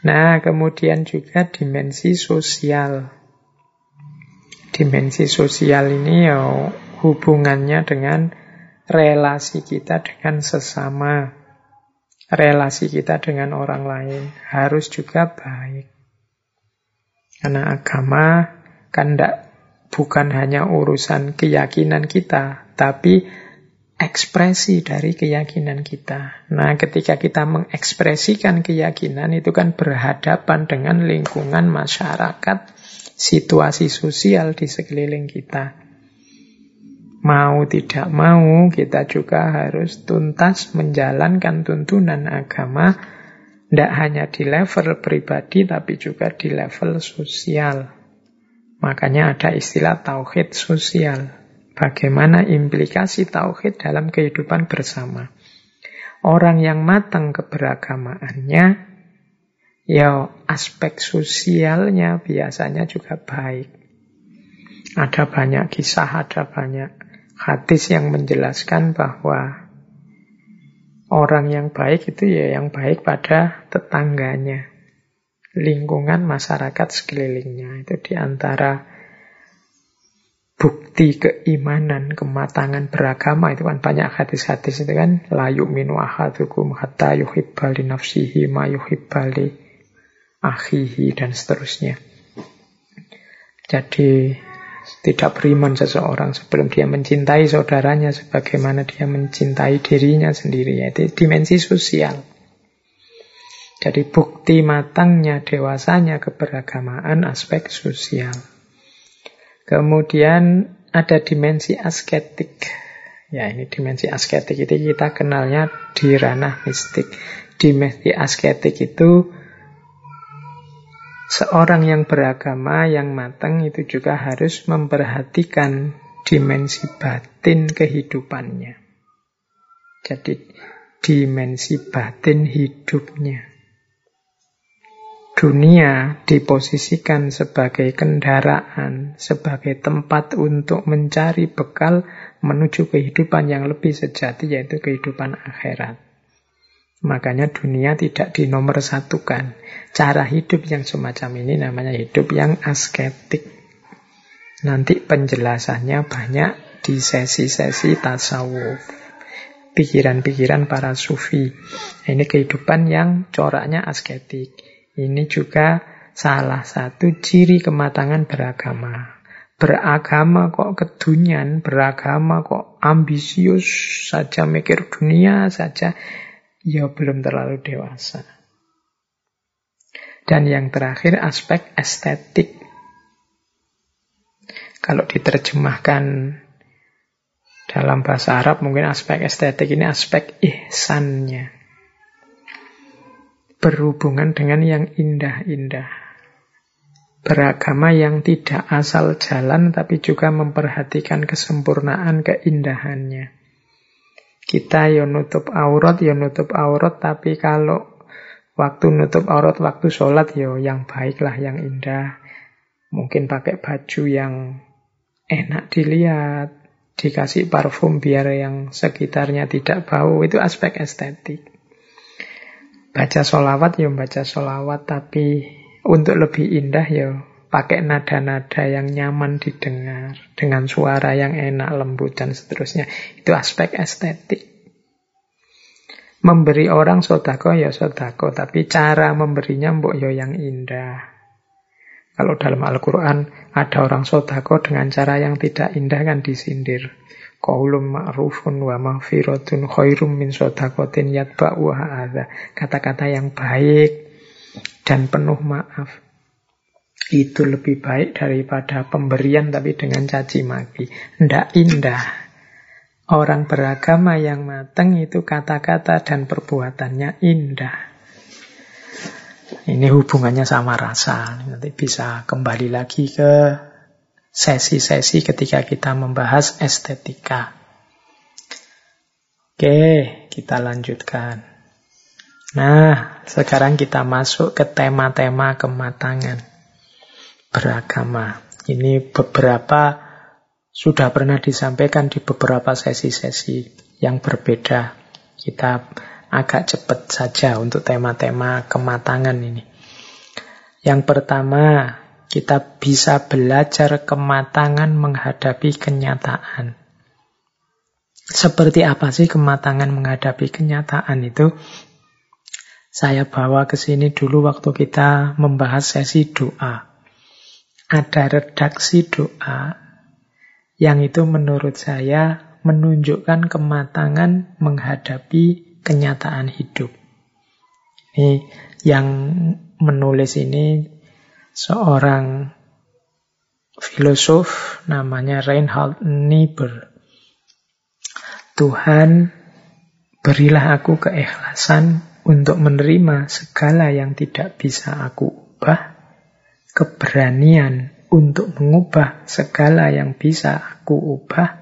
A: Nah, kemudian juga dimensi sosial. Dimensi sosial ini ya hubungannya dengan relasi kita dengan sesama. Relasi kita dengan orang lain harus juga baik. Karena agama kan tidak bukan hanya urusan keyakinan kita, tapi ekspresi dari keyakinan kita. Nah, ketika kita mengekspresikan keyakinan itu kan berhadapan dengan lingkungan masyarakat, situasi sosial di sekeliling kita. Mau tidak mau, kita juga harus tuntas menjalankan tuntunan agama, tidak hanya di level pribadi, tapi juga di level sosial. Makanya ada istilah tauhid sosial. Bagaimana implikasi tauhid dalam kehidupan bersama. Orang yang matang keberagamaannya, ya aspek sosialnya biasanya juga baik. Ada banyak kisah, ada banyak hadis yang menjelaskan bahwa orang yang baik itu ya yang baik pada tetangganya, lingkungan masyarakat sekelilingnya. Itu di antara bukti keimanan, kematangan beragama itu kan banyak hadis-hadis itu kan la yu'minu ahadukum hatta yuhibba li nafsihi ma yuhibba li akhihi dan seterusnya. Jadi Tidak beriman seseorang sebelum dia mencintai saudaranya sebagaimana dia mencintai dirinya sendiri. Yaitu dimensi sosial. Jadi bukti matangnya, dewasanya keberagamaan aspek sosial. Kemudian ada dimensi asketik. Ya ini dimensi asketik itu kita kenalnya di ranah mistik. Dimensi asketik itu Seorang yang beragama, yang matang itu juga harus memperhatikan dimensi batin kehidupannya. Jadi dimensi batin hidupnya. Dunia diposisikan sebagai kendaraan, sebagai tempat untuk mencari bekal menuju kehidupan yang lebih sejati, yaitu kehidupan akhirat. Makanya dunia tidak dinomor satukan. Cara hidup yang semacam ini namanya hidup yang asketik. Nanti penjelasannya banyak di sesi-sesi tasawuf. Pikiran-pikiran para sufi. Ini kehidupan yang coraknya asketik. Ini juga salah satu ciri kematangan beragama. Beragama kok kedunian, beragama kok ambisius saja mikir dunia saja ya belum terlalu dewasa. Dan yang terakhir aspek estetik. Kalau diterjemahkan dalam bahasa Arab mungkin aspek estetik ini aspek ihsannya. Berhubungan dengan yang indah-indah. Beragama yang tidak asal jalan tapi juga memperhatikan kesempurnaan keindahannya. Kita ya nutup aurat, ya nutup aurat, tapi kalau waktu nutup aurat, waktu sholat ya yang baik lah, yang indah. Mungkin pakai baju yang enak dilihat, dikasih parfum biar yang sekitarnya tidak bau, itu aspek estetik. Baca sholawat ya baca sholawat, tapi untuk lebih indah ya pakai nada-nada yang nyaman didengar, dengan suara yang enak, lembut, dan seterusnya. Itu aspek estetik. Memberi orang sodako ya sodako, tapi cara memberinya mbok yo ya yang indah. Kalau dalam Al-Quran ada orang sodako dengan cara yang tidak indah kan disindir. Qaulun ma'rufun wa maghfiratun khairum min sodakotin yatba'u ha'adha. Kata-kata yang baik dan penuh maaf itu lebih baik daripada pemberian tapi dengan caci maki. Tidak indah. Orang beragama yang matang itu kata-kata dan perbuatannya indah. Ini hubungannya sama rasa. Nanti bisa kembali lagi ke sesi-sesi ketika kita membahas estetika. Oke, kita lanjutkan. Nah, sekarang kita masuk ke tema-tema kematangan beragama. Ini beberapa sudah pernah disampaikan di beberapa sesi-sesi yang berbeda. Kita agak cepat saja untuk tema-tema kematangan ini. Yang pertama, kita bisa belajar kematangan menghadapi kenyataan. Seperti apa sih kematangan menghadapi kenyataan itu? Saya bawa ke sini dulu waktu kita membahas sesi doa ada redaksi doa yang itu menurut saya menunjukkan kematangan menghadapi kenyataan hidup. Ini yang menulis ini seorang filosof namanya Reinhard Niebuhr. Tuhan, berilah aku keikhlasan untuk menerima segala yang tidak bisa aku ubah keberanian untuk mengubah segala yang bisa aku ubah,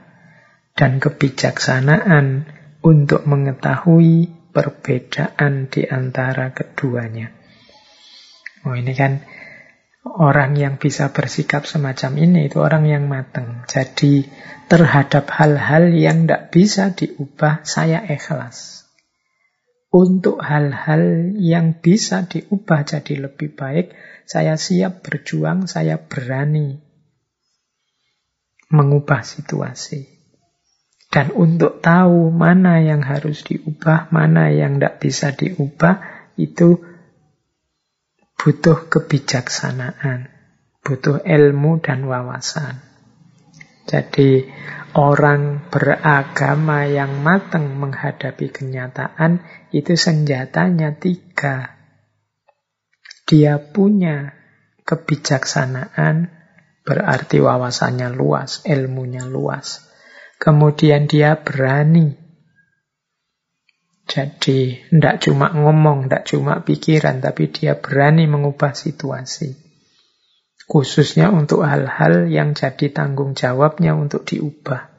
A: dan kebijaksanaan untuk mengetahui perbedaan di antara keduanya. Oh ini kan orang yang bisa bersikap semacam ini itu orang yang matang. Jadi terhadap hal-hal yang tidak bisa diubah saya ikhlas. Untuk hal-hal yang bisa diubah jadi lebih baik, saya siap berjuang, saya berani mengubah situasi. Dan untuk tahu mana yang harus diubah, mana yang tidak bisa diubah, itu butuh kebijaksanaan, butuh ilmu dan wawasan. Jadi orang beragama yang matang menghadapi kenyataan itu senjatanya tiga. Dia punya kebijaksanaan, berarti wawasannya luas, ilmunya luas. Kemudian dia berani. Jadi tidak cuma ngomong, tidak cuma pikiran, tapi dia berani mengubah situasi. Khususnya untuk hal-hal yang jadi tanggung jawabnya untuk diubah.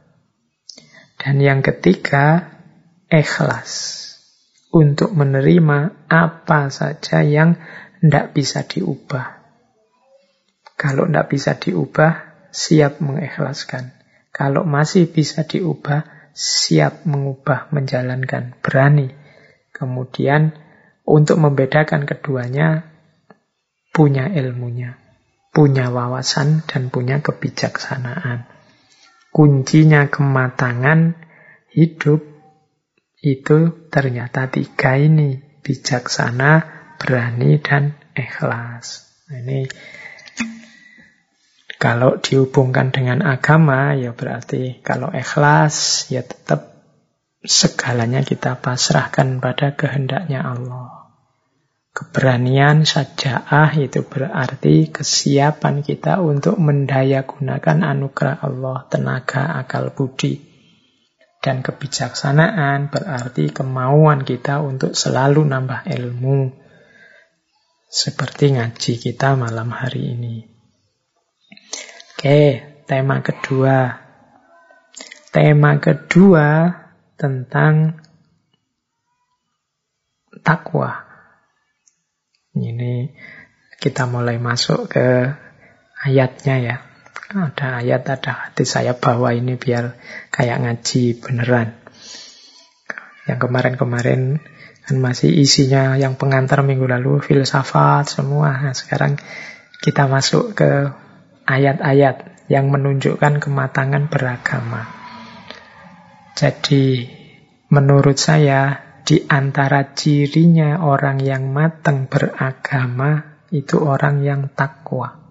A: Dan yang ketiga, ikhlas. Untuk menerima apa saja yang tidak bisa diubah. Kalau tidak bisa diubah, siap mengikhlaskan. Kalau masih bisa diubah, siap mengubah, menjalankan, berani. Kemudian untuk membedakan keduanya, punya ilmunya punya wawasan dan punya kebijaksanaan. Kuncinya kematangan hidup itu ternyata tiga ini. Bijaksana, berani, dan ikhlas. Ini kalau dihubungkan dengan agama, ya berarti kalau ikhlas, ya tetap segalanya kita pasrahkan pada kehendaknya Allah. Keberanian sajaah itu berarti kesiapan kita untuk mendaya gunakan anugerah Allah, tenaga, akal budi. Dan kebijaksanaan berarti kemauan kita untuk selalu nambah ilmu. Seperti ngaji kita malam hari ini. Oke, tema kedua. Tema kedua tentang takwa. Ini kita mulai masuk ke ayatnya ya. Ada ayat, ada hadis saya bawa ini biar kayak ngaji beneran. Yang kemarin-kemarin kan masih isinya yang pengantar minggu lalu, filsafat semua. Nah, sekarang kita masuk ke ayat-ayat yang menunjukkan kematangan beragama. Jadi menurut saya di antara cirinya orang yang matang beragama itu orang yang takwa.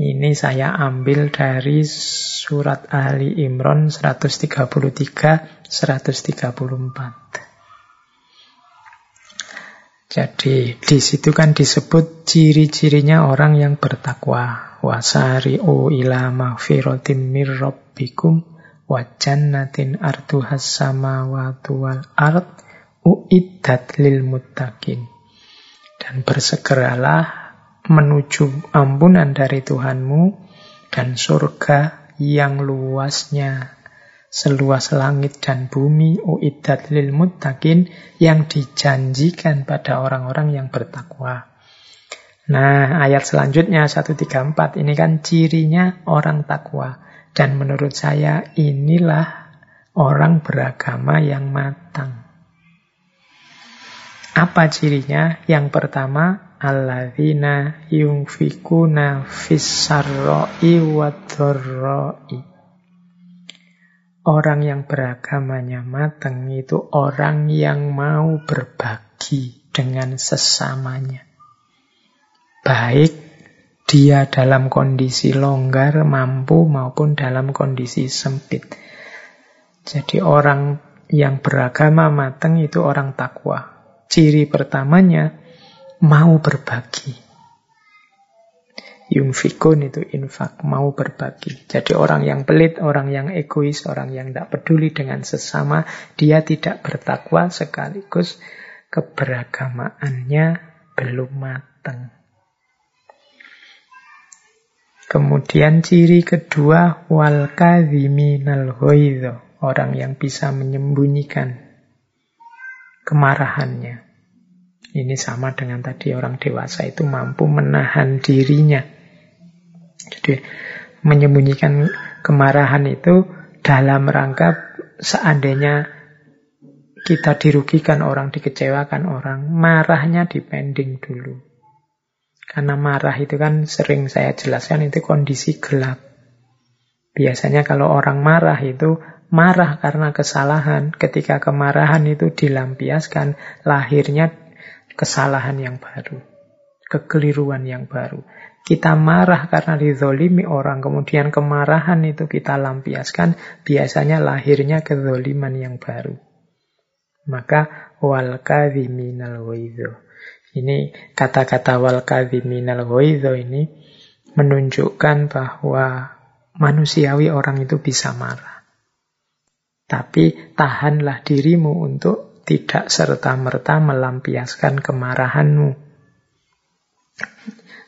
A: Ini saya ambil dari surat Ali Imran 133 134. Jadi di situ kan disebut ciri-cirinya orang yang bertakwa. Wasari'u ila maghfiratim mir rabbikum wa jannatin arduhas samawati wal ard uiddat lil muttaqin. Dan bersegeralah menuju ampunan dari Tuhanmu dan surga yang luasnya seluas langit dan bumi uiddat lil muttaqin yang dijanjikan pada orang-orang yang bertakwa. Nah, ayat selanjutnya 134 ini kan cirinya orang takwa. Dan menurut saya inilah orang beragama yang matang. Apa cirinya? Yang pertama, alladzina yungfikuna fissarra'i wadharra'i. Orang yang beragamanya matang itu orang yang mau berbagi dengan sesamanya. Baik dia dalam kondisi longgar, mampu maupun dalam kondisi sempit. Jadi orang yang beragama matang itu orang takwa. Ciri pertamanya mau berbagi. Yunfikun itu infak, mau berbagi. Jadi orang yang pelit, orang yang egois, orang yang tidak peduli dengan sesama, dia tidak bertakwa sekaligus keberagamaannya belum matang. Kemudian ciri kedua wal kadhiminal orang yang bisa menyembunyikan kemarahannya. Ini sama dengan tadi orang dewasa itu mampu menahan dirinya. Jadi menyembunyikan kemarahan itu dalam rangka seandainya kita dirugikan orang, dikecewakan orang, marahnya dipending dulu. Karena marah itu kan sering saya jelaskan itu kondisi gelap. Biasanya kalau orang marah itu marah karena kesalahan. Ketika kemarahan itu dilampiaskan, lahirnya kesalahan yang baru. Kekeliruan yang baru. Kita marah karena dizolimi orang, kemudian kemarahan itu kita lampiaskan, biasanya lahirnya kezoliman yang baru. Maka wal kadhiminal Ini kata-kata wal kadhiminal ini menunjukkan bahwa manusiawi orang itu bisa marah. Tapi tahanlah dirimu untuk tidak serta-merta melampiaskan kemarahanmu.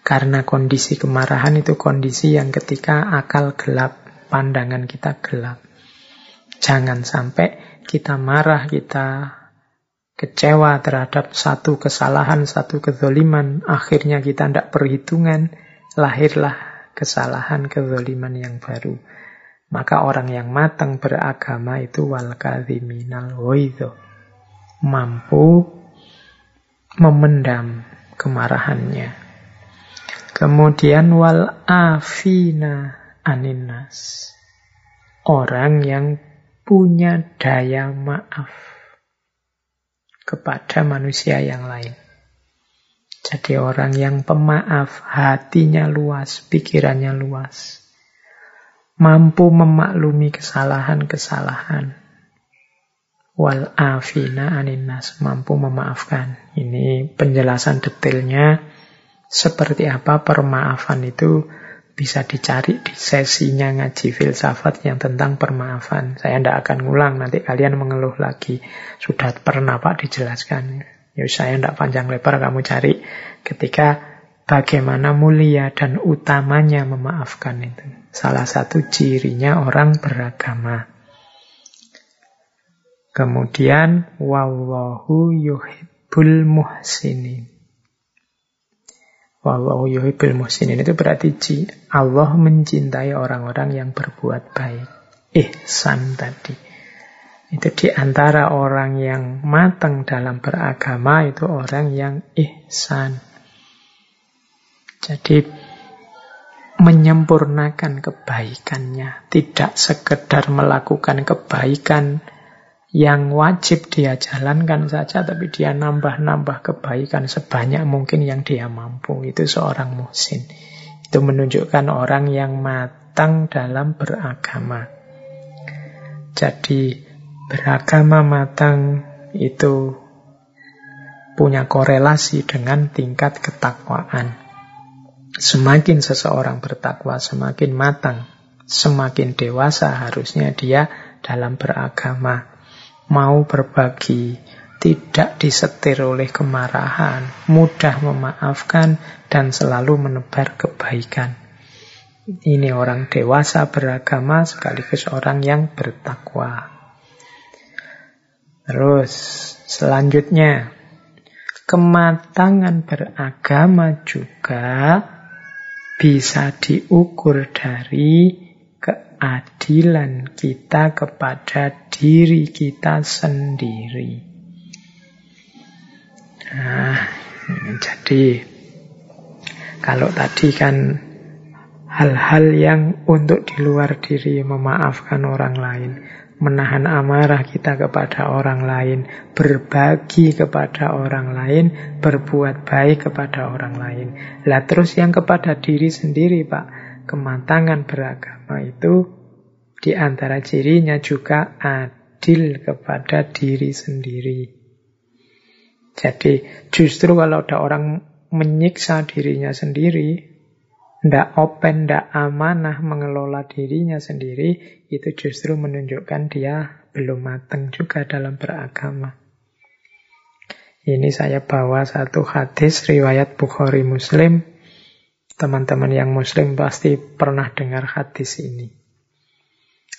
A: Karena kondisi kemarahan itu kondisi yang ketika akal gelap, pandangan kita gelap. Jangan sampai kita marah, kita kecewa terhadap satu kesalahan, satu kezoliman, akhirnya kita tidak perhitungan, lahirlah kesalahan kezoliman yang baru. Maka orang yang matang beragama itu wal kadhiminal Mampu memendam kemarahannya. Kemudian wal afina aninas. Orang yang punya daya maaf kepada manusia yang lain. Jadi orang yang pemaaf, hatinya luas, pikirannya luas mampu memaklumi kesalahan-kesalahan. Wal afina aninas, mampu memaafkan. Ini penjelasan detailnya seperti apa permaafan itu bisa dicari di sesinya ngaji filsafat yang tentang permaafan. Saya tidak akan ngulang, nanti kalian mengeluh lagi. Sudah pernah Pak dijelaskan. Ya saya tidak panjang lebar, kamu cari ketika bagaimana mulia dan utamanya memaafkan itu. Salah satu cirinya orang beragama. Kemudian wallahu yuhibbul muhsinin. Wallahu yuhibbul muhsinin itu berarti Allah mencintai orang-orang yang berbuat baik. Ihsan tadi. Itu di antara orang yang matang dalam beragama itu orang yang ihsan. Jadi menyempurnakan kebaikannya, tidak sekedar melakukan kebaikan yang wajib dia jalankan saja, tapi dia nambah-nambah kebaikan sebanyak mungkin yang dia mampu. Itu seorang muhsin. Itu menunjukkan orang yang matang dalam beragama. Jadi beragama matang itu punya korelasi dengan tingkat ketakwaan. Semakin seseorang bertakwa, semakin matang, semakin dewasa harusnya dia dalam beragama. Mau berbagi, tidak disetir oleh kemarahan, mudah memaafkan, dan selalu menebar kebaikan. Ini orang dewasa beragama sekaligus orang yang bertakwa. Terus, selanjutnya, kematangan beragama juga bisa diukur dari keadilan kita kepada diri kita sendiri. Nah, jadi kalau tadi kan hal-hal yang untuk di luar diri memaafkan orang lain, menahan amarah kita kepada orang lain, berbagi kepada orang lain, berbuat baik kepada orang lain. Lah terus yang kepada diri sendiri, Pak, kematangan beragama itu di antara cirinya juga adil kepada diri sendiri. Jadi justru kalau ada orang menyiksa dirinya sendiri, tidak open, tidak amanah mengelola dirinya sendiri, itu justru menunjukkan dia belum matang juga dalam beragama. Ini saya bawa satu hadis riwayat Bukhari Muslim. Teman-teman yang Muslim pasti pernah dengar hadis ini.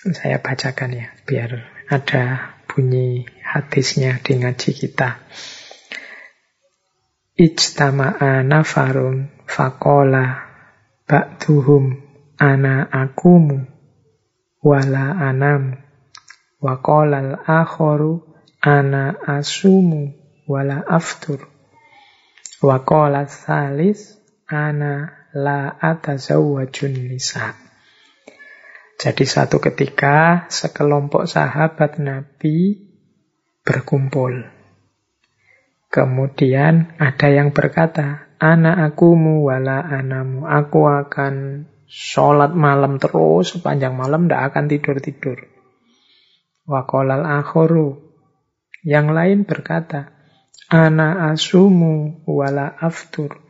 A: Saya bacakan ya, biar ada bunyi hadisnya di ngaji kita. Ijtama'a nafarun faqala Ba'duhum ana akumu wala anam wa qala akharu ana asumu wala aftur. Wa salis ana la atazawwajun nisa jadi satu ketika sekelompok sahabat Nabi berkumpul. Kemudian ada yang berkata, Ana akumu wala anamu. Aku akan sholat malam terus sepanjang malam, tidak akan tidur-tidur. Wakolal akhoru. Yang lain berkata, Ana asumu wala aftur.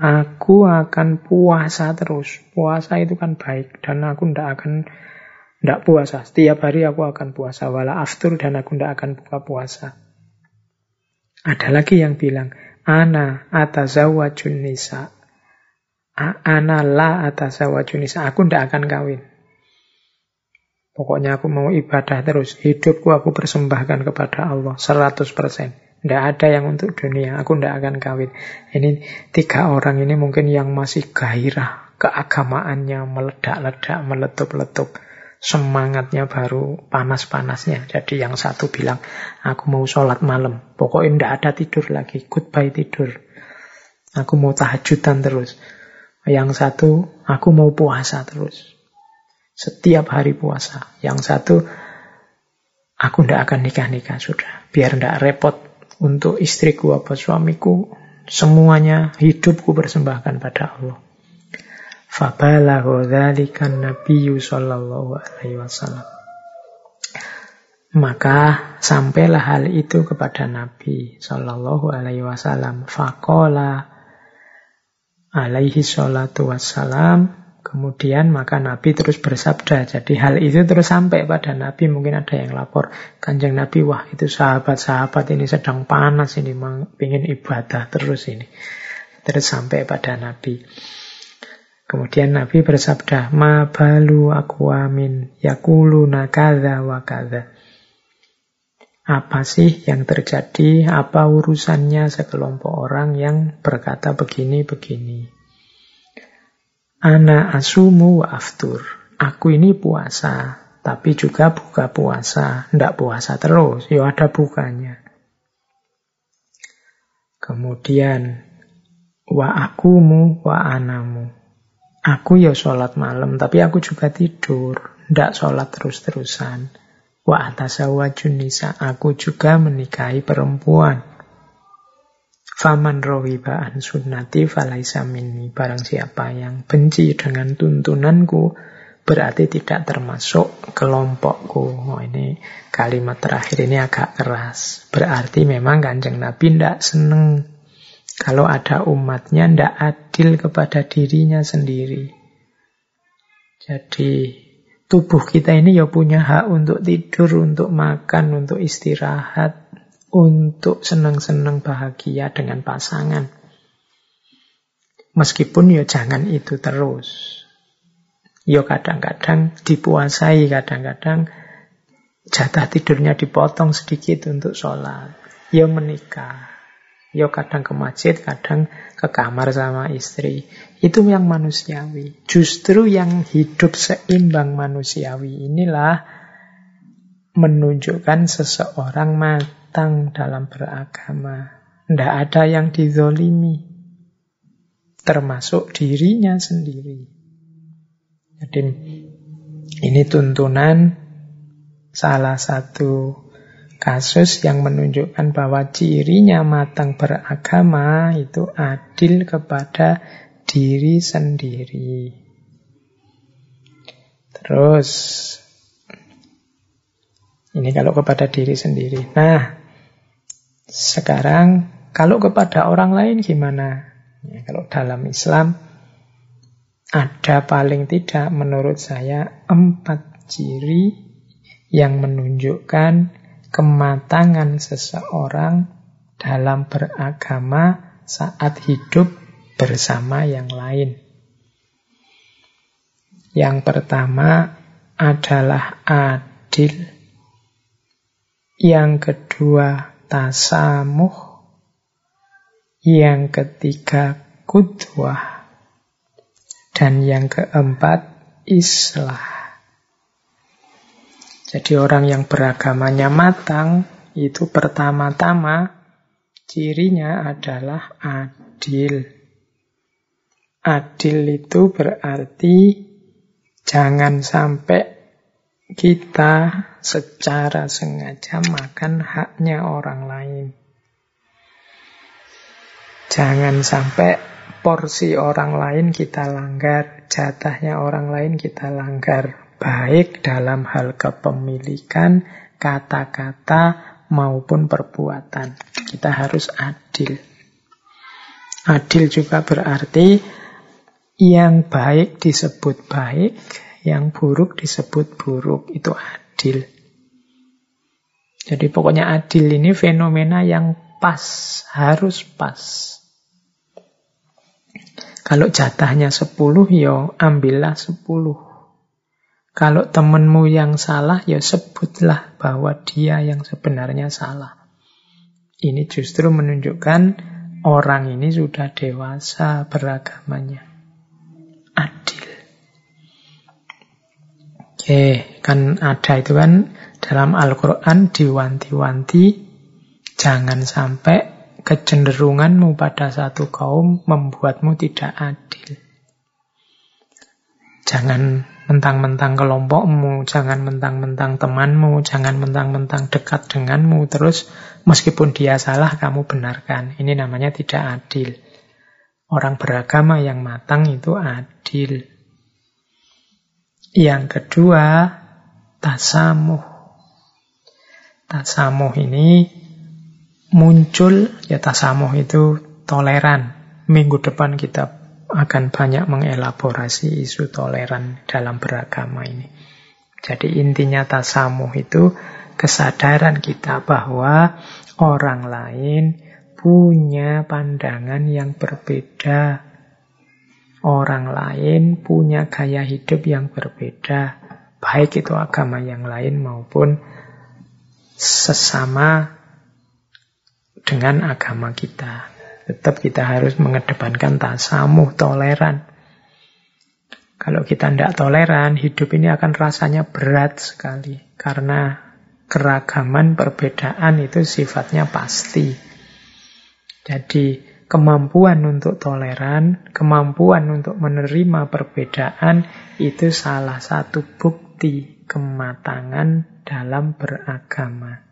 A: Aku akan puasa terus. Puasa itu kan baik. Dan aku tidak akan tidak puasa. Setiap hari aku akan puasa. Wala aftur dan aku tidak akan buka puasa. Ada lagi yang bilang, Ana atazawajun nisa. Ana la atazawajun nisa. Aku tidak akan kawin. Pokoknya aku mau ibadah terus. Hidupku aku persembahkan kepada Allah. 100%. Tidak ada yang untuk dunia, aku tidak akan kawin. Ini tiga orang ini mungkin yang masih gairah, keagamaannya meledak-ledak, meletup-letup. Semangatnya baru panas-panasnya. Jadi yang satu bilang, aku mau sholat malam. Pokoknya tidak ada tidur lagi, goodbye tidur. Aku mau tahajudan terus. Yang satu, aku mau puasa terus. Setiap hari puasa. Yang satu, aku tidak akan nikah-nikah sudah. Biar tidak repot untuk istriku apa suamiku, semuanya hidupku persembahkan pada Allah. Fabalaghu dzalikan nabiyyu sallallahu alaihi wasallam. Maka sampailah hal itu kepada Nabi Sallallahu Alaihi Wasallam. Fakola alaihi salatu wassalam Kemudian maka Nabi terus bersabda. Jadi hal itu terus sampai pada Nabi. Mungkin ada yang lapor. Kanjeng Nabi, wah itu sahabat-sahabat ini sedang panas ini. Ingin ibadah terus ini. Terus sampai pada Nabi. Kemudian Nabi bersabda, Ma balu aku amin yakuluna nakada wa kada. Apa sih yang terjadi? Apa urusannya sekelompok orang yang berkata begini-begini? Ana asumu wa aftur. Aku ini puasa, tapi juga buka puasa. Tidak puasa terus, ya ada bukanya. Kemudian, wa akumu wa anamu. Aku ya sholat malam, tapi aku juga tidur. Tidak sholat terus-terusan. Wa atasawa junisa. Aku juga menikahi perempuan. Faman rohiba an sunnati falaisa minni. Barang siapa yang benci dengan tuntunanku, berarti tidak termasuk kelompokku. Oh, ini kalimat terakhir ini agak keras. Berarti memang kanjeng Nabi tidak seneng kalau ada umatnya tidak adil kepada dirinya sendiri. Jadi tubuh kita ini ya punya hak untuk tidur, untuk makan, untuk istirahat, untuk senang-senang bahagia dengan pasangan. Meskipun ya jangan itu terus. Ya kadang-kadang dipuasai, kadang-kadang jatah tidurnya dipotong sedikit untuk sholat. Ya menikah. Ya kadang ke masjid, kadang ke kamar sama istri. Itu yang manusiawi. Justru yang hidup seimbang manusiawi inilah menunjukkan seseorang mati matang dalam beragama. Tidak ada yang dizolimi. Termasuk dirinya sendiri. Jadi ini tuntunan salah satu kasus yang menunjukkan bahwa cirinya matang beragama itu adil kepada diri sendiri. Terus, ini kalau kepada diri sendiri. Nah, sekarang kalau kepada orang lain gimana? Ya, kalau dalam Islam ada paling tidak menurut saya empat ciri yang menunjukkan kematangan seseorang dalam beragama saat hidup bersama yang lain. Yang pertama adalah adil. Yang kedua tasamuh. Yang ketiga kudwah. Dan yang keempat islah. Jadi orang yang beragamanya matang itu pertama-tama cirinya adalah adil. Adil itu berarti jangan sampai kita secara sengaja makan haknya orang lain. Jangan sampai porsi orang lain kita langgar, jatahnya orang lain kita langgar. Baik dalam hal kepemilikan, kata-kata, maupun perbuatan. Kita harus adil. Adil juga berarti yang baik disebut baik, yang buruk disebut buruk. Itu adil. Jadi pokoknya adil ini fenomena yang pas, harus pas. Kalau jatahnya 10, ya ambillah 10. Kalau temenmu yang salah, ya sebutlah bahwa dia yang sebenarnya salah. Ini justru menunjukkan orang ini sudah dewasa beragamanya. Adil. Oke, kan ada itu kan dalam Al-Quran diwanti-wanti jangan sampai kecenderunganmu pada satu kaum membuatmu tidak adil. Jangan mentang-mentang kelompokmu, jangan mentang-mentang temanmu, jangan mentang-mentang dekat denganmu, terus meskipun dia salah kamu benarkan. Ini namanya tidak adil. Orang beragama yang matang itu adil. Yang kedua, tasamuh. Tasamuh ini muncul ya tasamuh itu toleran. Minggu depan kita akan banyak mengelaborasi isu toleran dalam beragama ini. Jadi intinya tasamuh itu kesadaran kita bahwa orang lain punya pandangan yang berbeda. Orang lain punya gaya hidup yang berbeda. Baik itu agama yang lain maupun sesama dengan agama kita. Tetap kita harus mengedepankan tasamuh, toleran. Kalau kita tidak toleran, hidup ini akan rasanya berat sekali. Karena keragaman, perbedaan itu sifatnya pasti. Jadi kemampuan untuk toleran, kemampuan untuk menerima perbedaan, itu salah satu bukti kematangan dalam beragama.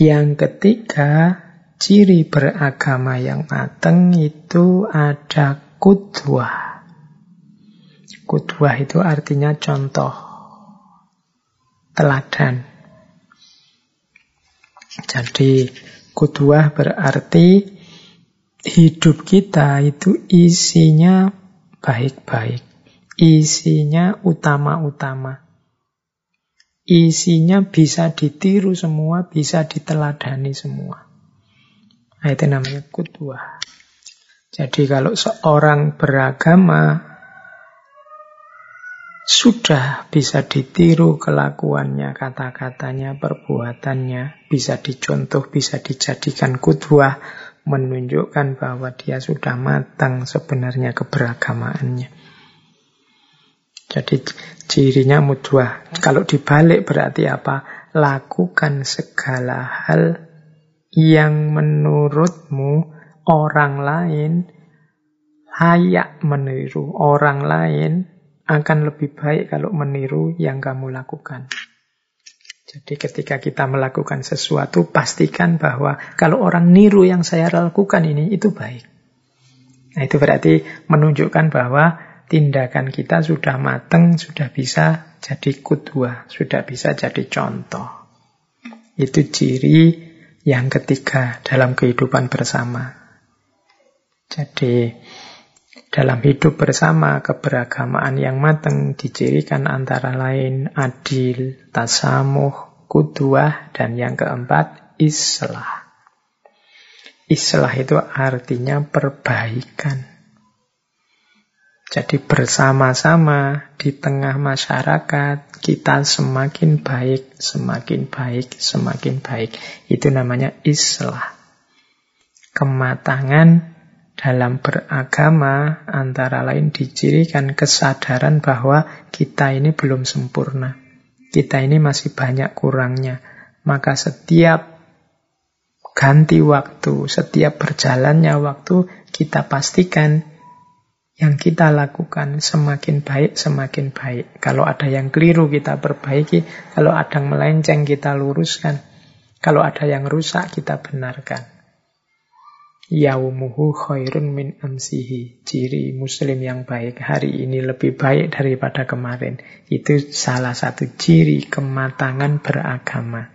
A: Yang ketiga, ciri beragama yang mateng itu ada kudwah. Kudwah itu artinya contoh, teladan. Jadi kudwah berarti hidup kita itu isinya baik-baik. Isinya utama-utama. Isinya bisa ditiru semua, bisa diteladani semua. Nah, itu namanya kudwah. Jadi kalau seorang beragama sudah bisa ditiru kelakuannya, kata-katanya, perbuatannya, bisa dicontoh, bisa dijadikan kudwah, menunjukkan bahwa dia sudah matang sebenarnya keberagamaannya. Jadi cirinya mudwah. Kalau dibalik berarti apa? Lakukan segala hal yang menurutmu orang lain layak meniru. Orang lain akan lebih baik kalau meniru yang kamu lakukan. Jadi ketika kita melakukan sesuatu, pastikan bahwa kalau orang niru yang saya lakukan ini, itu baik. Nah itu berarti menunjukkan bahwa tindakan kita sudah mateng, sudah bisa jadi kudwa, sudah bisa jadi contoh. Itu ciri yang ketiga dalam kehidupan bersama. Jadi dalam hidup bersama keberagamaan yang mateng dicirikan antara lain adil, tasamuh, kudwah, dan yang keempat islah. Islah itu artinya perbaikan. Jadi bersama-sama di tengah masyarakat kita semakin baik, semakin baik, semakin baik. Itu namanya islah. Kematangan dalam beragama antara lain dicirikan kesadaran bahwa kita ini belum sempurna. Kita ini masih banyak kurangnya. Maka setiap ganti waktu, setiap berjalannya waktu, kita pastikan yang kita lakukan semakin baik, semakin baik. Kalau ada yang keliru kita perbaiki, kalau ada yang melenceng kita luruskan, kalau ada yang rusak kita benarkan. Yaumuhu khairun min amsihi. Ciri muslim yang baik hari ini lebih baik daripada kemarin. Itu salah satu ciri kematangan beragama.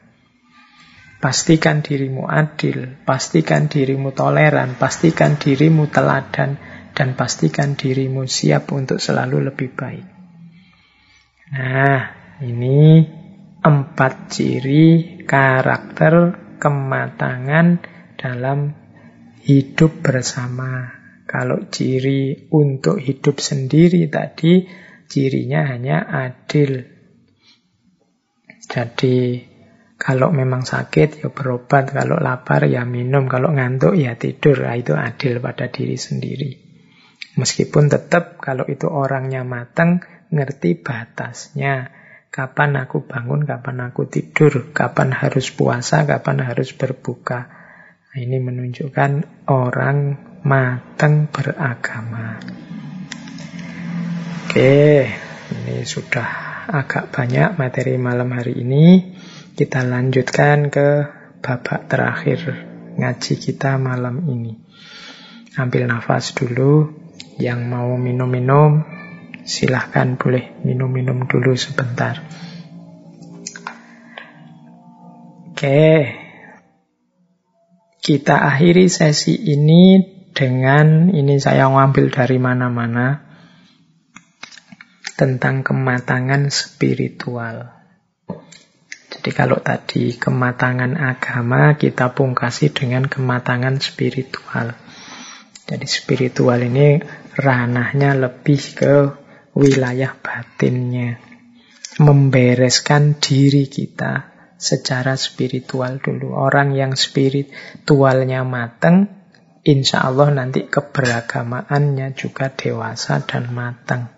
A: Pastikan dirimu adil, pastikan dirimu toleran, pastikan dirimu teladan, dan pastikan dirimu siap untuk selalu lebih baik. Nah, ini empat ciri karakter kematangan dalam hidup bersama. Kalau ciri untuk hidup sendiri tadi, cirinya hanya adil. Jadi, kalau memang sakit ya berobat, kalau lapar ya minum, kalau ngantuk ya tidur. Nah, itu adil pada diri sendiri. Meskipun tetap kalau itu orangnya matang, ngerti batasnya. Kapan aku bangun, kapan aku tidur, kapan harus puasa, kapan harus berbuka. Ini menunjukkan orang matang beragama. Oke, ini sudah agak banyak materi malam hari ini. Kita lanjutkan ke babak terakhir ngaji kita malam ini. Ambil nafas dulu. Yang mau minum-minum, silahkan boleh minum-minum dulu sebentar. Oke, kita akhiri sesi ini dengan ini saya ngambil dari mana-mana tentang kematangan spiritual. Jadi kalau tadi kematangan agama kita pungkasi dengan kematangan spiritual. Jadi spiritual ini ranahnya lebih ke wilayah batinnya. Membereskan diri kita secara spiritual dulu. Orang yang spiritualnya mateng, insya Allah nanti keberagamaannya juga dewasa dan matang.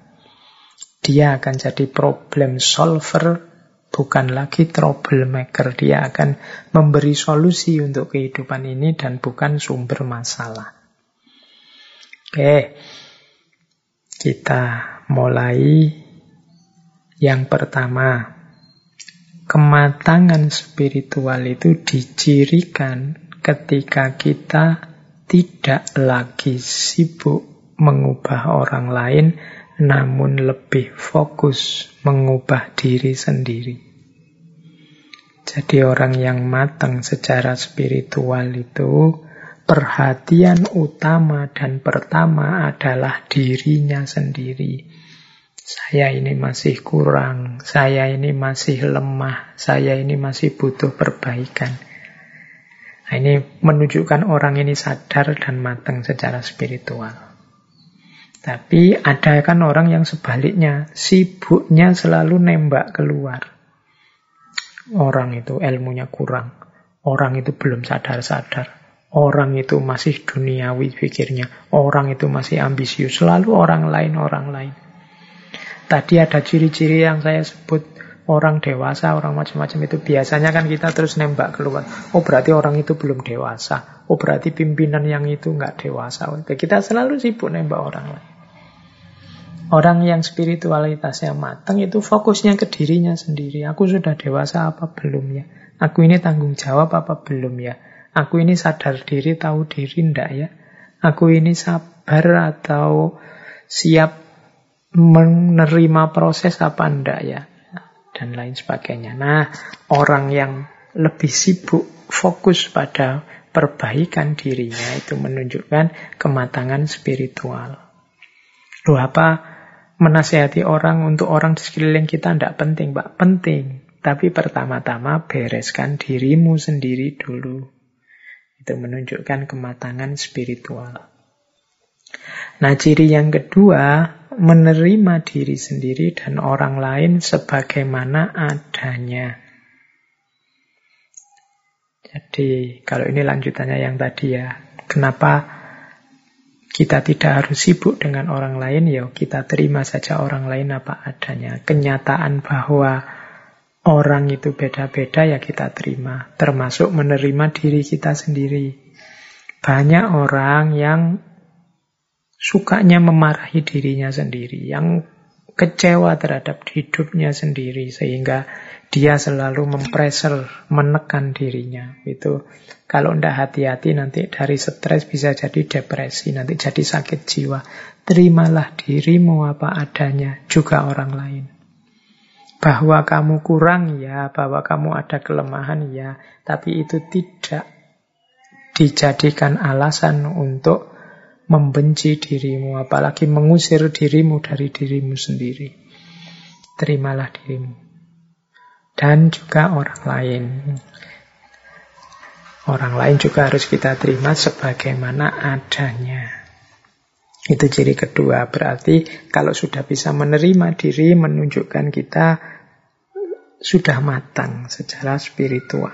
A: Dia akan jadi problem solver, bukan lagi troublemaker. Dia akan memberi solusi untuk kehidupan ini dan bukan sumber masalah. Oke, kita mulai yang pertama kematangan spiritual itu dicirikan ketika kita tidak lagi sibuk mengubah orang lain, namun lebih fokus mengubah diri sendiri. Jadi orang yang matang secara spiritual itu perhatian utama dan pertama adalah dirinya sendiri saya ini masih kurang, saya ini masih lemah, saya ini masih butuh perbaikan. Nah, ini menunjukkan orang ini sadar dan matang secara spiritual. Tapi ada kan orang yang sebaliknya, sibuknya selalu nembak keluar. Orang itu ilmunya kurang, orang itu belum sadar-sadar, orang itu masih duniawi pikirnya, orang itu masih ambisius, selalu orang lain, orang lain. Tadi ada ciri-ciri yang saya sebut orang dewasa, orang macam-macam itu biasanya kan kita terus nembak keluar. Oh berarti orang itu belum dewasa. Oh berarti pimpinan yang itu nggak dewasa. Kita selalu sibuk nembak orang lain. Orang yang spiritualitasnya matang itu fokusnya ke dirinya sendiri. Aku sudah dewasa apa belum ya? Aku ini tanggung jawab apa belum ya? Aku ini sadar diri, tahu diri ndak ya? Aku ini sabar atau siap menerima proses apa enggak ya dan lain sebagainya. Nah, orang yang lebih sibuk fokus pada perbaikan dirinya itu menunjukkan kematangan spiritual. Loh apa menasehati orang untuk orang di sekeliling kita tidak penting, Pak? Penting. Tapi pertama-tama bereskan dirimu sendiri dulu. Itu menunjukkan kematangan spiritual. Nah, ciri yang kedua menerima diri sendiri dan orang lain sebagaimana adanya. Jadi kalau ini lanjutannya yang tadi ya, kenapa kita tidak harus sibuk dengan orang lain, ya kita terima saja orang lain apa adanya. Kenyataan bahwa orang itu beda-beda ya kita terima, termasuk menerima diri kita sendiri. Banyak orang yang sukanya memarahi dirinya sendiri, yang kecewa terhadap hidupnya sendiri sehingga dia selalu mempreser, menekan dirinya. Itu kalau tidak hati-hati nanti dari stres bisa jadi depresi, nanti jadi sakit jiwa. Terimalah dirimu apa adanya, juga orang lain. Bahwa kamu kurang ya, bahwa kamu ada kelemahan ya, tapi itu tidak dijadikan alasan untuk membenci dirimu, apalagi mengusir dirimu dari dirimu sendiri. Terimalah dirimu dan juga orang lain. Orang lain juga harus kita terima sebagaimana adanya. Itu ciri kedua, berarti kalau sudah bisa menerima diri, menunjukkan kita sudah matang secara spiritual.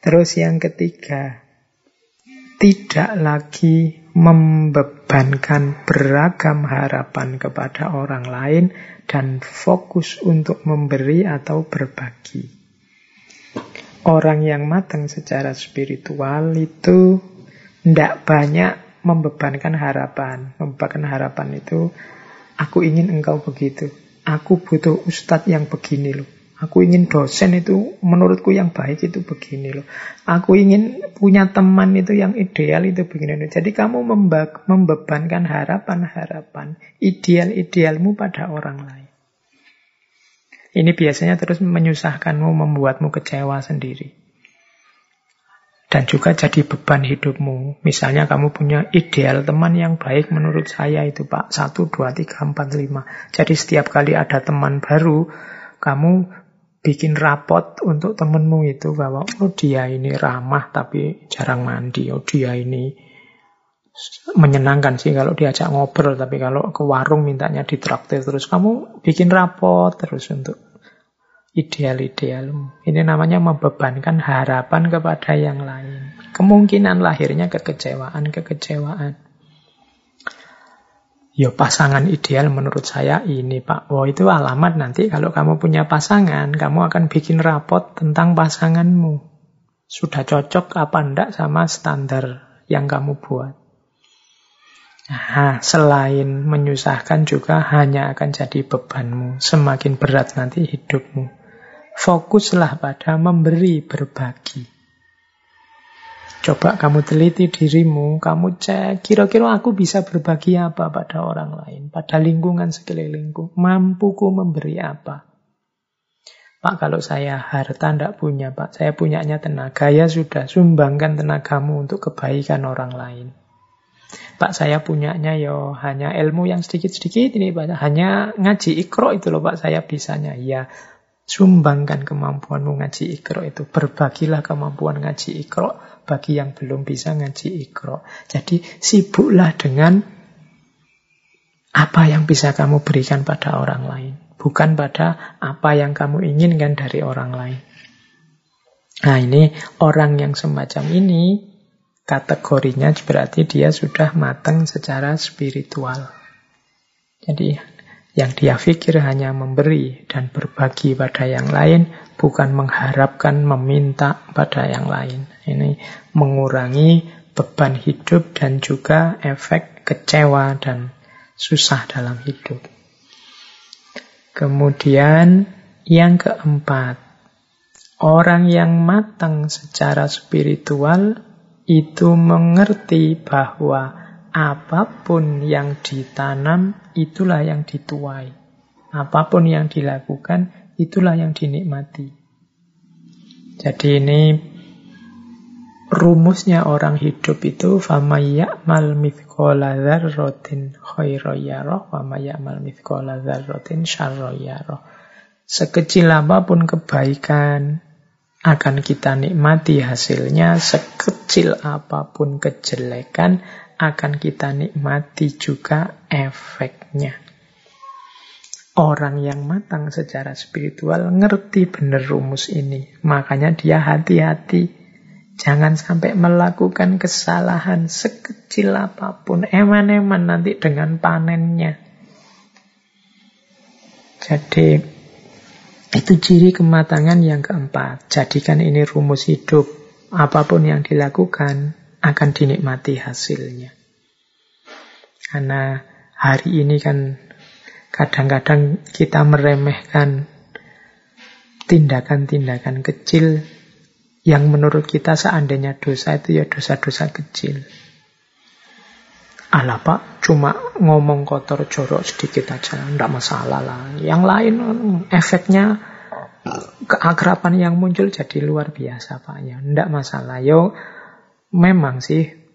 A: Terus yang ketiga, tidak lagi membebankan beragam harapan kepada orang lain dan fokus untuk memberi atau berbagi. Orang yang matang secara spiritual itu tidak banyak membebankan harapan. Membebankan harapan itu, aku ingin engkau begitu. Aku butuh ustadz yang begini loh. Aku ingin dosen itu menurutku yang baik itu begini loh. Aku ingin punya teman itu yang ideal itu begini loh. Jadi kamu membebankan harapan-harapan ideal-idealmu pada orang lain. Ini biasanya terus menyusahkanmu, membuatmu kecewa sendiri. Dan juga jadi beban hidupmu. Misalnya kamu punya ideal teman yang baik menurut saya itu Pak. 1, 2, 3, 4, 5. Jadi setiap kali ada teman baru, kamu bikin rapot untuk temenmu itu bahwa oh dia ini ramah tapi jarang mandi, oh dia ini menyenangkan sih kalau diajak ngobrol tapi kalau ke warung mintanya ditraktir terus kamu bikin rapot terus untuk ideal-idealmu. Ini namanya membebankan harapan kepada yang lain. Kemungkinan lahirnya kekecewaan-kekecewaan. Ya pasangan ideal menurut saya ini Pak. Oh itu alamat nanti kalau kamu punya pasangan, kamu akan bikin rapot tentang pasanganmu. Sudah cocok apa enggak sama standar yang kamu buat. Nah, selain menyusahkan juga hanya akan jadi bebanmu. Semakin berat nanti hidupmu. Fokuslah pada memberi berbagi. Coba kamu teliti dirimu, kamu cek kira-kira aku bisa berbagi apa pada orang lain, pada lingkungan sekelilingku, mampuku memberi apa. Pak, kalau saya harta tidak punya, Pak, saya punyanya tenaga, ya sudah, sumbangkan tenagamu untuk kebaikan orang lain. Pak, saya punyanya yo hanya ilmu yang sedikit-sedikit ini, Pak. Hanya ngaji ikro itu loh, Pak, saya bisanya. Ya, sumbangkan kemampuanmu ngaji ikro itu. Berbagilah kemampuan ngaji ikro bagi yang belum bisa ngaji ikro. Jadi sibuklah dengan apa yang bisa kamu berikan pada orang lain. Bukan pada apa yang kamu inginkan dari orang lain. Nah ini orang yang semacam ini kategorinya berarti dia sudah matang secara spiritual. Jadi yang dia pikir hanya memberi dan berbagi pada yang lain, bukan mengharapkan meminta pada yang lain. Ini mengurangi beban hidup dan juga efek kecewa dan susah dalam hidup. Kemudian yang keempat, orang yang matang secara spiritual itu mengerti bahwa apa pun yang ditanam, itulah yang dituai. Apa pun yang dilakukan, itulah yang dinikmati. Jadi ini rumusnya orang hidup itu mal mithqala dzarratin khairan wa mal mithqala dzarratin. Sekecil apa pun kebaikan akan kita nikmati hasilnya, sekecil apa pun kejelekan akan kita nikmati juga efeknya. Orang yang matang secara spiritual ngerti benar rumus ini. Makanya dia hati-hati. Jangan sampai melakukan kesalahan sekecil apa pun. Eman-eman nanti dengan panennya. Jadi itu ciri kematangan yang keempat. Jadikan ini rumus hidup. Apa pun yang dilakukan, akan dinikmati hasilnya. Karena hari ini kan Kadang-kadang kita meremehkan tindakan-tindakan kecil yang menurut kita seandainya dosa itu ya dosa-dosa kecil. Alah pak, cuma ngomong kotor jorok sedikit aja, enggak masalah lah. Yang lain efeknya keakraban yang muncul jadi luar biasa pak ya, enggak masalah. Yo, memang sih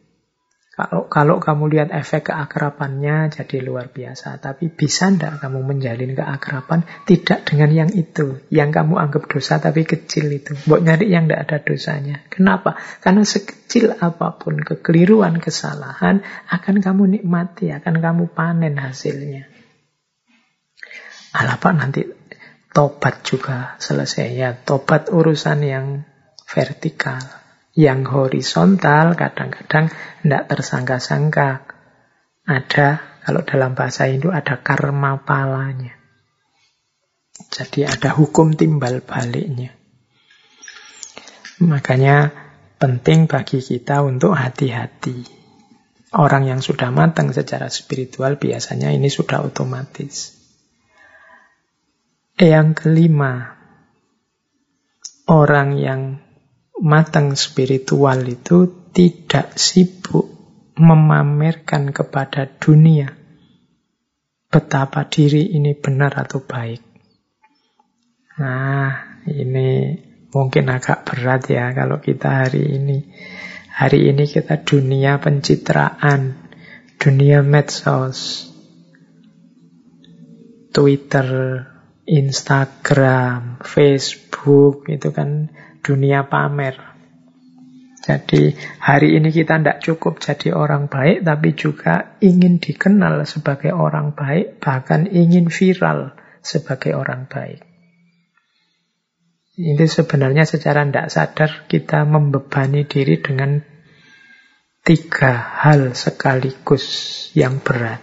A: kalau kalau kamu lihat efek keakrapannya jadi luar biasa. Tapi bisa ndak kamu menjalin keakraban tidak dengan yang itu. Yang kamu anggap dosa tapi kecil itu. Buat nyari yang ndak ada dosanya. Kenapa? Karena sekecil apa pun kekeliruan, kesalahan akan kamu nikmati, akan kamu panen hasilnya. Alah nanti tobat juga selesai ya. Tobat urusan yang vertikal. Yang horizontal kadang-kadang tidak tersangka-sangka. Ada, kalau dalam bahasa Hindu ada karma palanya. Jadi ada hukum timbal baliknya. Makanya penting bagi kita untuk hati-hati. Orang yang sudah matang secara spiritual biasanya ini sudah otomatis. Yang kelima, orang yang matang spiritual itu tidak sibuk memamerkan kepada dunia betapa diri ini benar atau baik. Nah, ini mungkin agak berat ya kalau kita hari ini. Hari ini kita dunia pencitraan, dunia medsos, Twitter, Instagram, Facebook, itu kan dunia pamer. Jadi hari ini kita tidak cukup jadi orang baik, tapi juga ingin dikenal sebagai orang baik, bahkan ingin viral sebagai orang baik. Ini sebenarnya secara tidak sadar kita membebani diri dengan tiga hal sekaligus yang berat.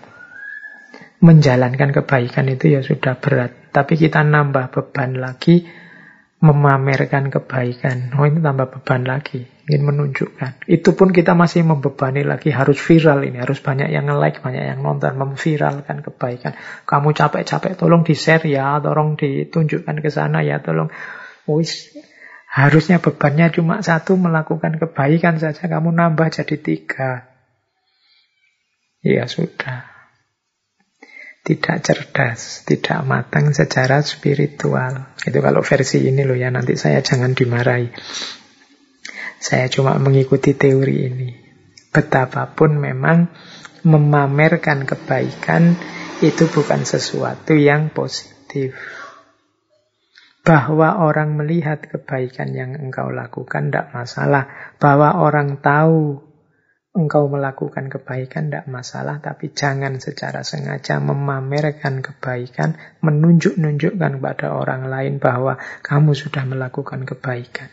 A: Menjalankan kebaikan itu ya sudah berat, tapi kita nambah beban lagi memamerkan kebaikan. Oh ini tambah beban lagi, ingin menunjukkan. Itu pun kita masih membebani lagi, harus viral ini, harus banyak yang like, banyak yang nonton, memviralkan kebaikan. Kamu capek-capek, tolong di-share ya, tolong ditunjukkan ke sana ya, tolong. Wis, harusnya bebannya cuma satu, melakukan kebaikan saja, kamu nambah jadi tiga. Ya sudah tidak cerdas, tidak matang secara spiritual. Itu kalau versi ini loh ya, nanti saya jangan dimarahi. Saya cuma mengikuti teori ini. Betapapun memang memamerkan kebaikan itu bukan sesuatu yang positif. Bahwa orang melihat kebaikan yang engkau lakukan tidak masalah. Bahwa orang tahu engkau melakukan kebaikan tidak masalah, tapi jangan secara sengaja memamerkan kebaikan, menunjuk-nunjukkan kepada orang lain bahwa kamu sudah melakukan kebaikan.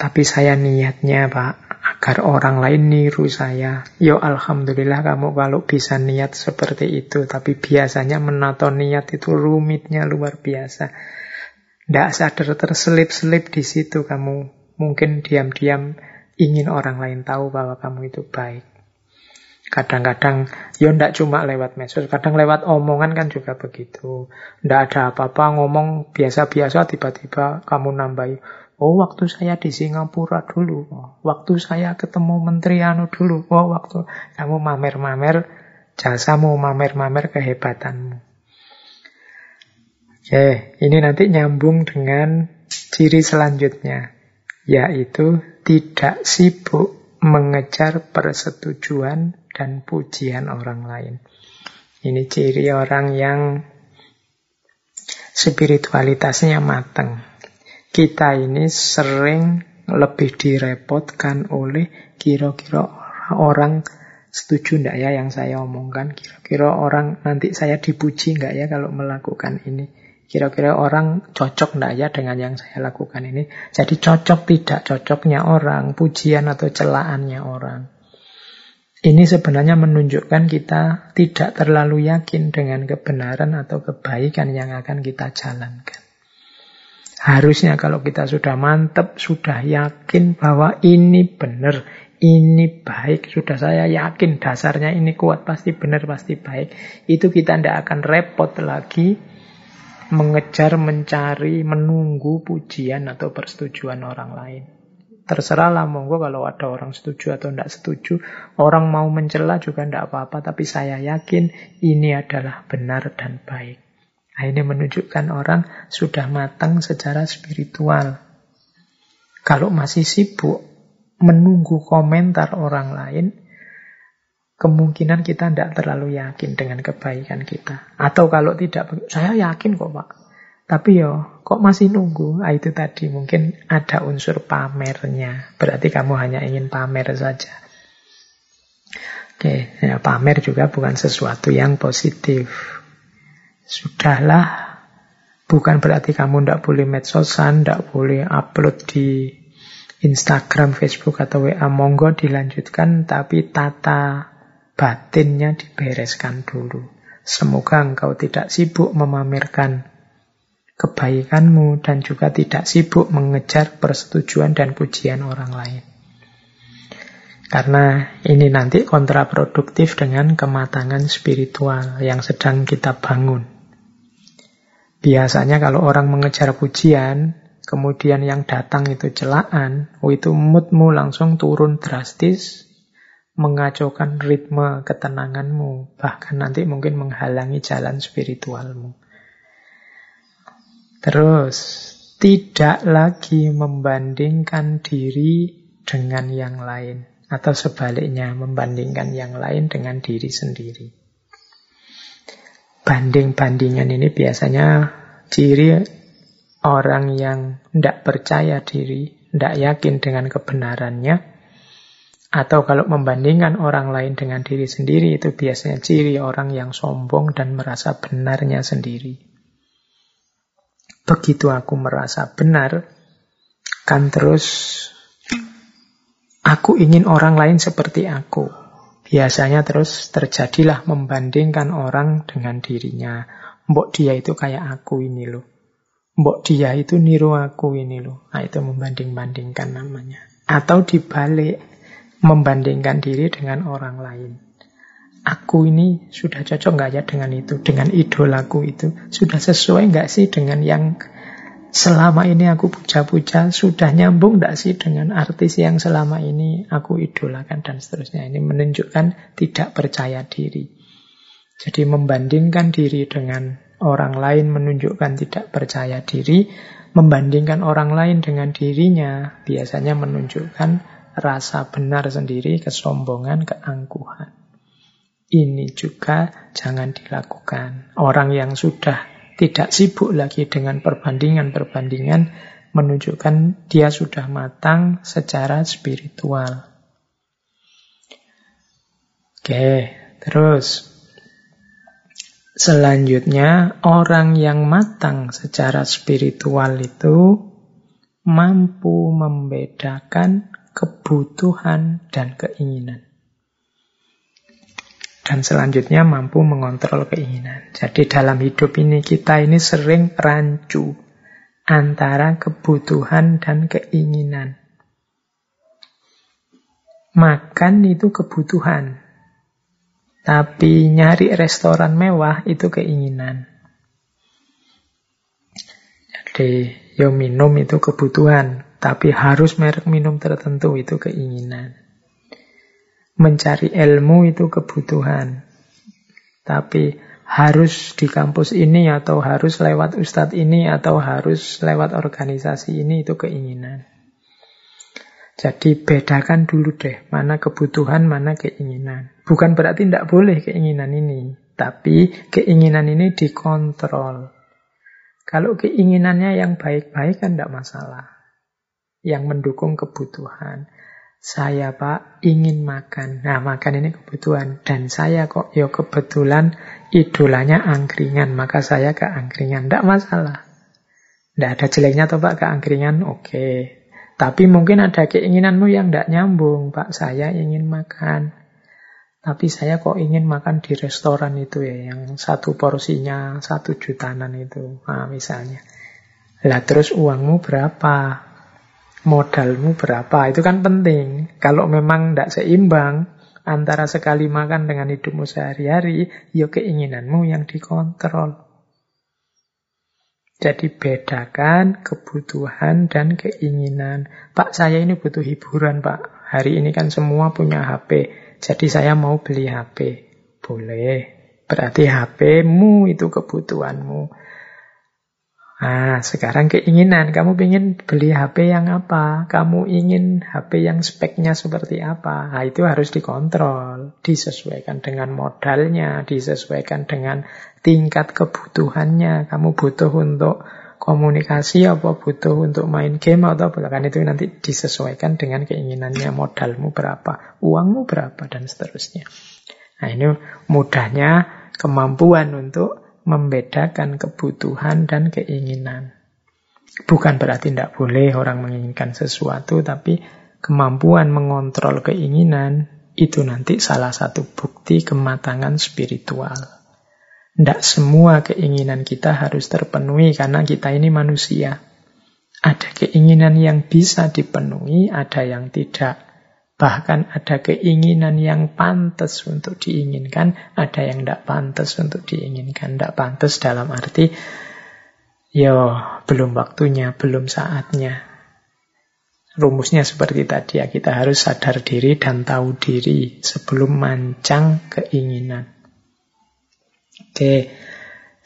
A: Tapi saya niatnya Pak, agar orang lain niru saya. Yo Alhamdulillah kamu kalau bisa niat seperti itu. Tapi biasanya menato niat itu rumitnya luar biasa. Tidak sadar terselip-selip di situ kamu. Mungkin diam-diam ingin orang lain tahu bahwa kamu itu baik. Kadang-kadang, ya ndak cuma lewat medsos, kadang lewat omongan kan juga begitu. Ndak ada apa-apa, ngomong biasa-biasa, tiba-tiba kamu nambahi, oh waktu saya di Singapura dulu, oh, waktu saya ketemu Menteri Anu dulu, oh waktu kamu mamer-mamer jasamu, mamer-mamer kehebatanmu. Oke, ini nanti nyambung dengan ciri selanjutnya, yaitu tidak sibuk mengejar persetujuan dan pujian orang lain. Ini ciri orang yang spiritualitasnya matang. Kita ini sering lebih direpotkan oleh kira-kira orang setuju enggak ya yang saya omongkan? Kira-kira orang nanti saya dipuji enggak ya kalau melakukan ini? Kira-kira orang cocok enggak ya dengan yang saya lakukan ini? Jadi cocok tidak cocoknya orang, pujian atau celaannya orang. Ini sebenarnya menunjukkan kita tidak terlalu yakin dengan kebenaran atau kebaikan yang akan kita jalankan. Harusnya kalau kita sudah mantap, sudah yakin bahwa ini benar, ini baik, sudah saya yakin dasarnya ini kuat, pasti benar, pasti baik. Itu kita tidak akan repot lagi mengejar, mencari, menunggu pujian atau persetujuan orang lain. Terserahlah monggo kalau ada orang setuju atau tidak setuju. Orang mau mencela juga tidak apa-apa. Tapi saya yakin ini adalah benar dan baik. Nah, ini menunjukkan orang sudah matang secara spiritual. Kalau masih sibuk menunggu komentar orang lain, kemungkinan kita tidak terlalu yakin dengan kebaikan kita. Atau kalau tidak, saya yakin kok Pak. Tapi yo, kok masih nunggu? Ah, itu tadi mungkin ada unsur pamernya. Berarti kamu hanya ingin pamer saja. Oke, ya, pamer juga bukan sesuatu yang positif. Sudahlah, bukan berarti kamu tidak boleh medsosan, tidak boleh upload di Instagram, Facebook, atau WA. Monggo dilanjutkan, tapi tata batinnya dibereskan dulu. Semoga engkau tidak sibuk memamerkan kebaikanmu dan juga tidak sibuk mengejar persetujuan dan pujian orang lain. Karena ini nanti kontraproduktif dengan kematangan spiritual yang sedang kita bangun. Biasanya kalau orang mengejar pujian, kemudian yang datang itu celaan, itu moodmu langsung turun drastis, mengacaukan ritme ketenanganmu, bahkan nanti mungkin menghalangi jalan spiritualmu. Terus, tidak lagi membandingkan diri dengan yang lain. Atau sebaliknya, membandingkan yang lain dengan diri sendiri. Banding-bandingan ini biasanya ciri orang yang tidak percaya diri, tidak yakin dengan kebenarannya, atau kalau membandingkan orang lain dengan diri sendiri, itu biasanya ciri orang yang sombong dan merasa benarnya sendiri. Begitu aku merasa benar, kan terus aku ingin orang lain seperti aku. Biasanya terus terjadilah membandingkan orang dengan dirinya. Mbok dia itu kayak aku ini loh. Mbok dia itu niru aku ini loh. Nah itu membanding-bandingkan namanya. Atau dibalik, membandingkan diri dengan orang lain aku ini sudah cocok nggak ya dengan itu, dengan idolaku itu? Sudah sesuai nggak sih dengan yang selama ini aku puja-puja? Sudah nyambung nggak sih dengan artis yang selama ini aku idolakan dan seterusnya? Ini menunjukkan tidak percaya diri. Jadi membandingkan diri dengan orang lain menunjukkan tidak percaya diri, membandingkan orang lain dengan dirinya biasanya menunjukkan rasa benar sendiri, kesombongan, keangkuhan. Ini juga jangan dilakukan. Orang yang sudah tidak sibuk lagi dengan perbandingan-perbandingan menunjukkan dia sudah matang secara spiritual. Oke, terus selanjutnya orang yang matang secara spiritual itu mampu membedakan kebutuhan dan keinginan. Dan selanjutnya mampu mengontrol keinginan. Jadi dalam hidup ini kita ini sering rancu antara kebutuhan dan keinginan. Makan itu kebutuhan. Tapi nyari restoran mewah itu keinginan. Jadi yo minum itu kebutuhan. Tapi harus merek minum tertentu itu keinginan. Mencari ilmu itu kebutuhan. Tapi harus di kampus ini atau harus lewat ustadz ini atau harus lewat organisasi ini itu keinginan. Jadi bedakan dulu deh mana kebutuhan, mana keinginan. Bukan berarti tidak boleh keinginan ini. Tapi keinginan ini dikontrol. Kalau keinginannya yang baik-baik kan tidak masalah. Yang mendukung kebutuhan. Saya pak ingin makan. Nah makan ini kebutuhan. Dan saya kok ya kebetulan idolanya angkringan. Maka saya ke angkringan. Tidak masalah. Tidak ada jeleknya toh pak ke angkringan. Oke. Tapi mungkin ada keinginanmu yang tidak nyambung. Pak saya ingin makan. Tapi saya kok ingin makan di restoran itu ya. Yang satu porsinya satu jutaan itu. Nah misalnya. Lah terus uangmu berapa? Modalmu berapa? Itu kan penting. Kalau memang tidak seimbang antara sekali makan dengan hidupmu sehari-hari, ya keinginanmu yang dikontrol. Jadi bedakan kebutuhan dan keinginan. Pak, saya ini butuh hiburan, Pak. Hari ini kan semua punya HP. Jadi saya mau beli HP. Boleh. Berarti HP-mu itu kebutuhanmu. Nah, sekarang keinginan. Kamu ingin beli HP yang apa? Kamu ingin HP yang speknya seperti apa? Nah, itu harus dikontrol. Disesuaikan dengan modalnya, disesuaikan dengan tingkat kebutuhannya. Kamu butuh untuk komunikasi apa butuh untuk main game atau apa. Kan itu nanti disesuaikan dengan keinginannya, modalmu berapa, uangmu berapa, dan seterusnya. Nah, ini mudahnya kemampuan untuk membedakan kebutuhan dan keinginan. Bukan berarti tidak boleh orang menginginkan sesuatu, tapi kemampuan mengontrol keinginan itu nanti salah satu bukti kematangan spiritual. Tidak semua keinginan kita harus terpenuhi karena kita ini manusia. Ada keinginan yang bisa dipenuhi, ada yang tidak. Bahkan ada keinginan yang pantas untuk diinginkan, ada yang tidak pantas untuk diinginkan. Tidak pantas dalam arti, yo belum waktunya, belum saatnya. Rumusnya seperti tadi ya, kita harus sadar diri dan tahu diri sebelum mancang keinginan. Oke,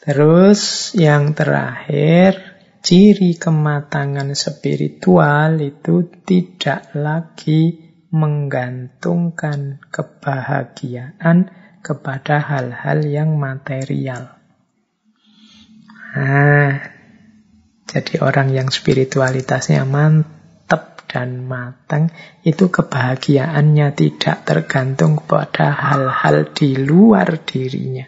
A: terus yang terakhir, ciri kematangan spiritual itu tidak lagi menggantungkan kebahagiaan kepada hal-hal yang material. Nah, jadi orang yang spiritualitasnya mantap dan matang, itu kebahagiaannya tidak tergantung pada hal-hal di luar dirinya.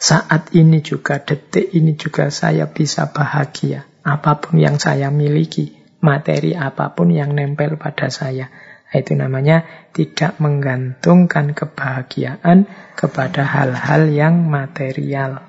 A: Saat ini juga, detik ini juga saya bisa bahagia. Apa pun yang saya miliki, materi apa pun yang nempel pada saya. Itu namanya tidak menggantungkan kebahagiaan kepada hal-hal yang material.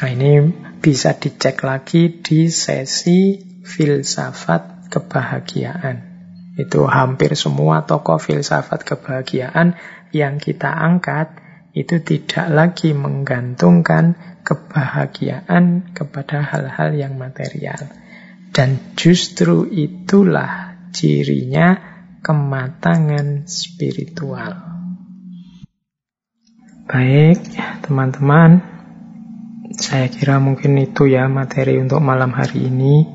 A: Nah, ini bisa dicek lagi di sesi filsafat kebahagiaan. Itu hampir semua tokoh filsafat kebahagiaan yang kita angkat itu tidak lagi menggantungkan kebahagiaan kepada hal-hal yang material. Dan justru itulah cirinya kematangan spiritual. Baik, teman-teman, saya kira mungkin itu ya materi untuk malam hari ini.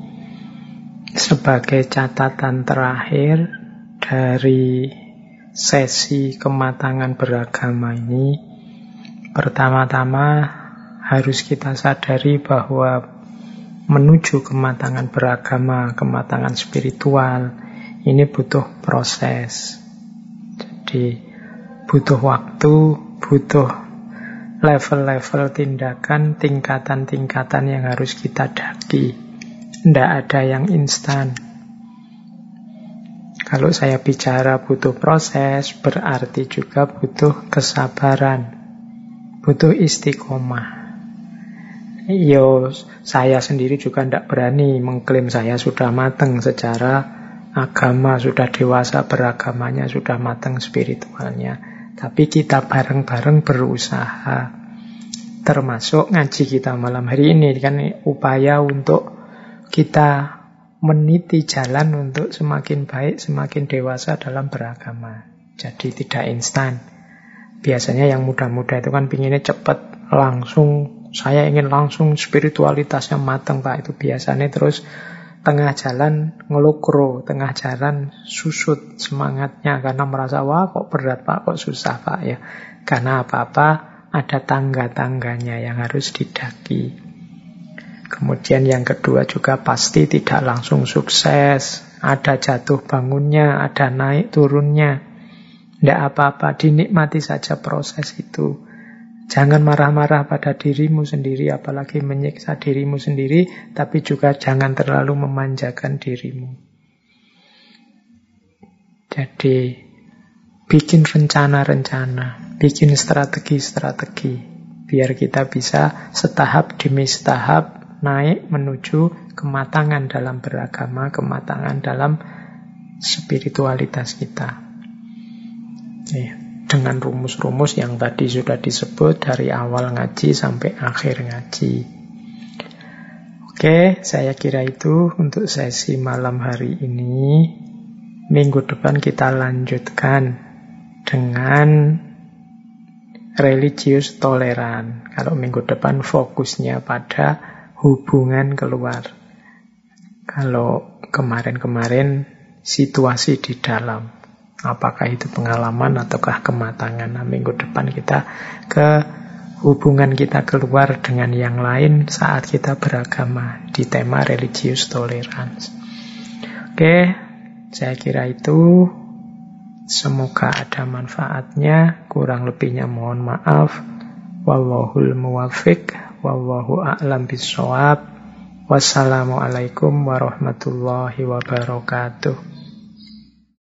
A: Sebagai catatan terakhir dari sesi kematangan beragama ini, pertama-tama harus kita sadari bahwa menuju kematangan beragama, kematangan spiritual, ini butuh proses. Jadi butuh waktu, butuh level-level tindakan, tingkatan-tingkatan yang harus kita daki. Tidak ada yang instan. Kalau saya bicara butuh proses, berarti juga butuh kesabaran, butuh istiqomah. Yo, saya sendiri juga tidak berani mengklaim saya sudah matang secara agama, sudah dewasa beragamanya, sudah matang spiritualnya. Tapi kita bareng-bareng berusaha. Termasuk ngaji kita malam hari ini kan upaya untuk kita meniti jalan untuk semakin baik, semakin dewasa dalam beragama. Jadi tidak instan. Biasanya yang muda-muda itu kan pinginnya cepat, langsung. Saya ingin langsung spiritualitasnya matang Pak. Itu biasanya terus tengah jalan ngelukro, tengah jalan susut semangatnya karena merasa wah kok berat pak, kok susah pak ya. Karena apa-apa ada tangga-tangganya yang harus didaki. Kemudian yang kedua juga pasti tidak langsung sukses, ada jatuh bangunnya, ada naik turunnya. Tidak apa-apa, dinikmati saja proses itu. Jangan marah-marah pada dirimu sendiri, apalagi menyiksa dirimu sendiri, tapi juga jangan terlalu memanjakan dirimu. Jadi, bikin rencana-rencana, bikin strategi-strategi, biar kita bisa setahap demi setahap naik menuju kematangan dalam beragama, kematangan dalam spiritualitas kita. Ya, dengan rumus-rumus yang tadi sudah disebut dari awal ngaji sampai akhir ngaji. Oke, saya kira itu untuk sesi malam hari ini. Minggu depan kita lanjutkan dengan religius toleran. Kalau minggu depan fokusnya pada hubungan keluar. Kalau kemarin-kemarin situasi di dalam. Apakah itu pengalaman ataukah kematangan? Nah, minggu depan kita ke hubungan kita keluar dengan yang lain saat kita beragama di tema religious tolerance. Oke, saya kira itu semoga ada manfaatnya. Kurang lebihnya mohon maaf. Wallahul muwafiq, wallahu a'lam bisawab. Wassalamualaikum warahmatullahi wabarakatuh.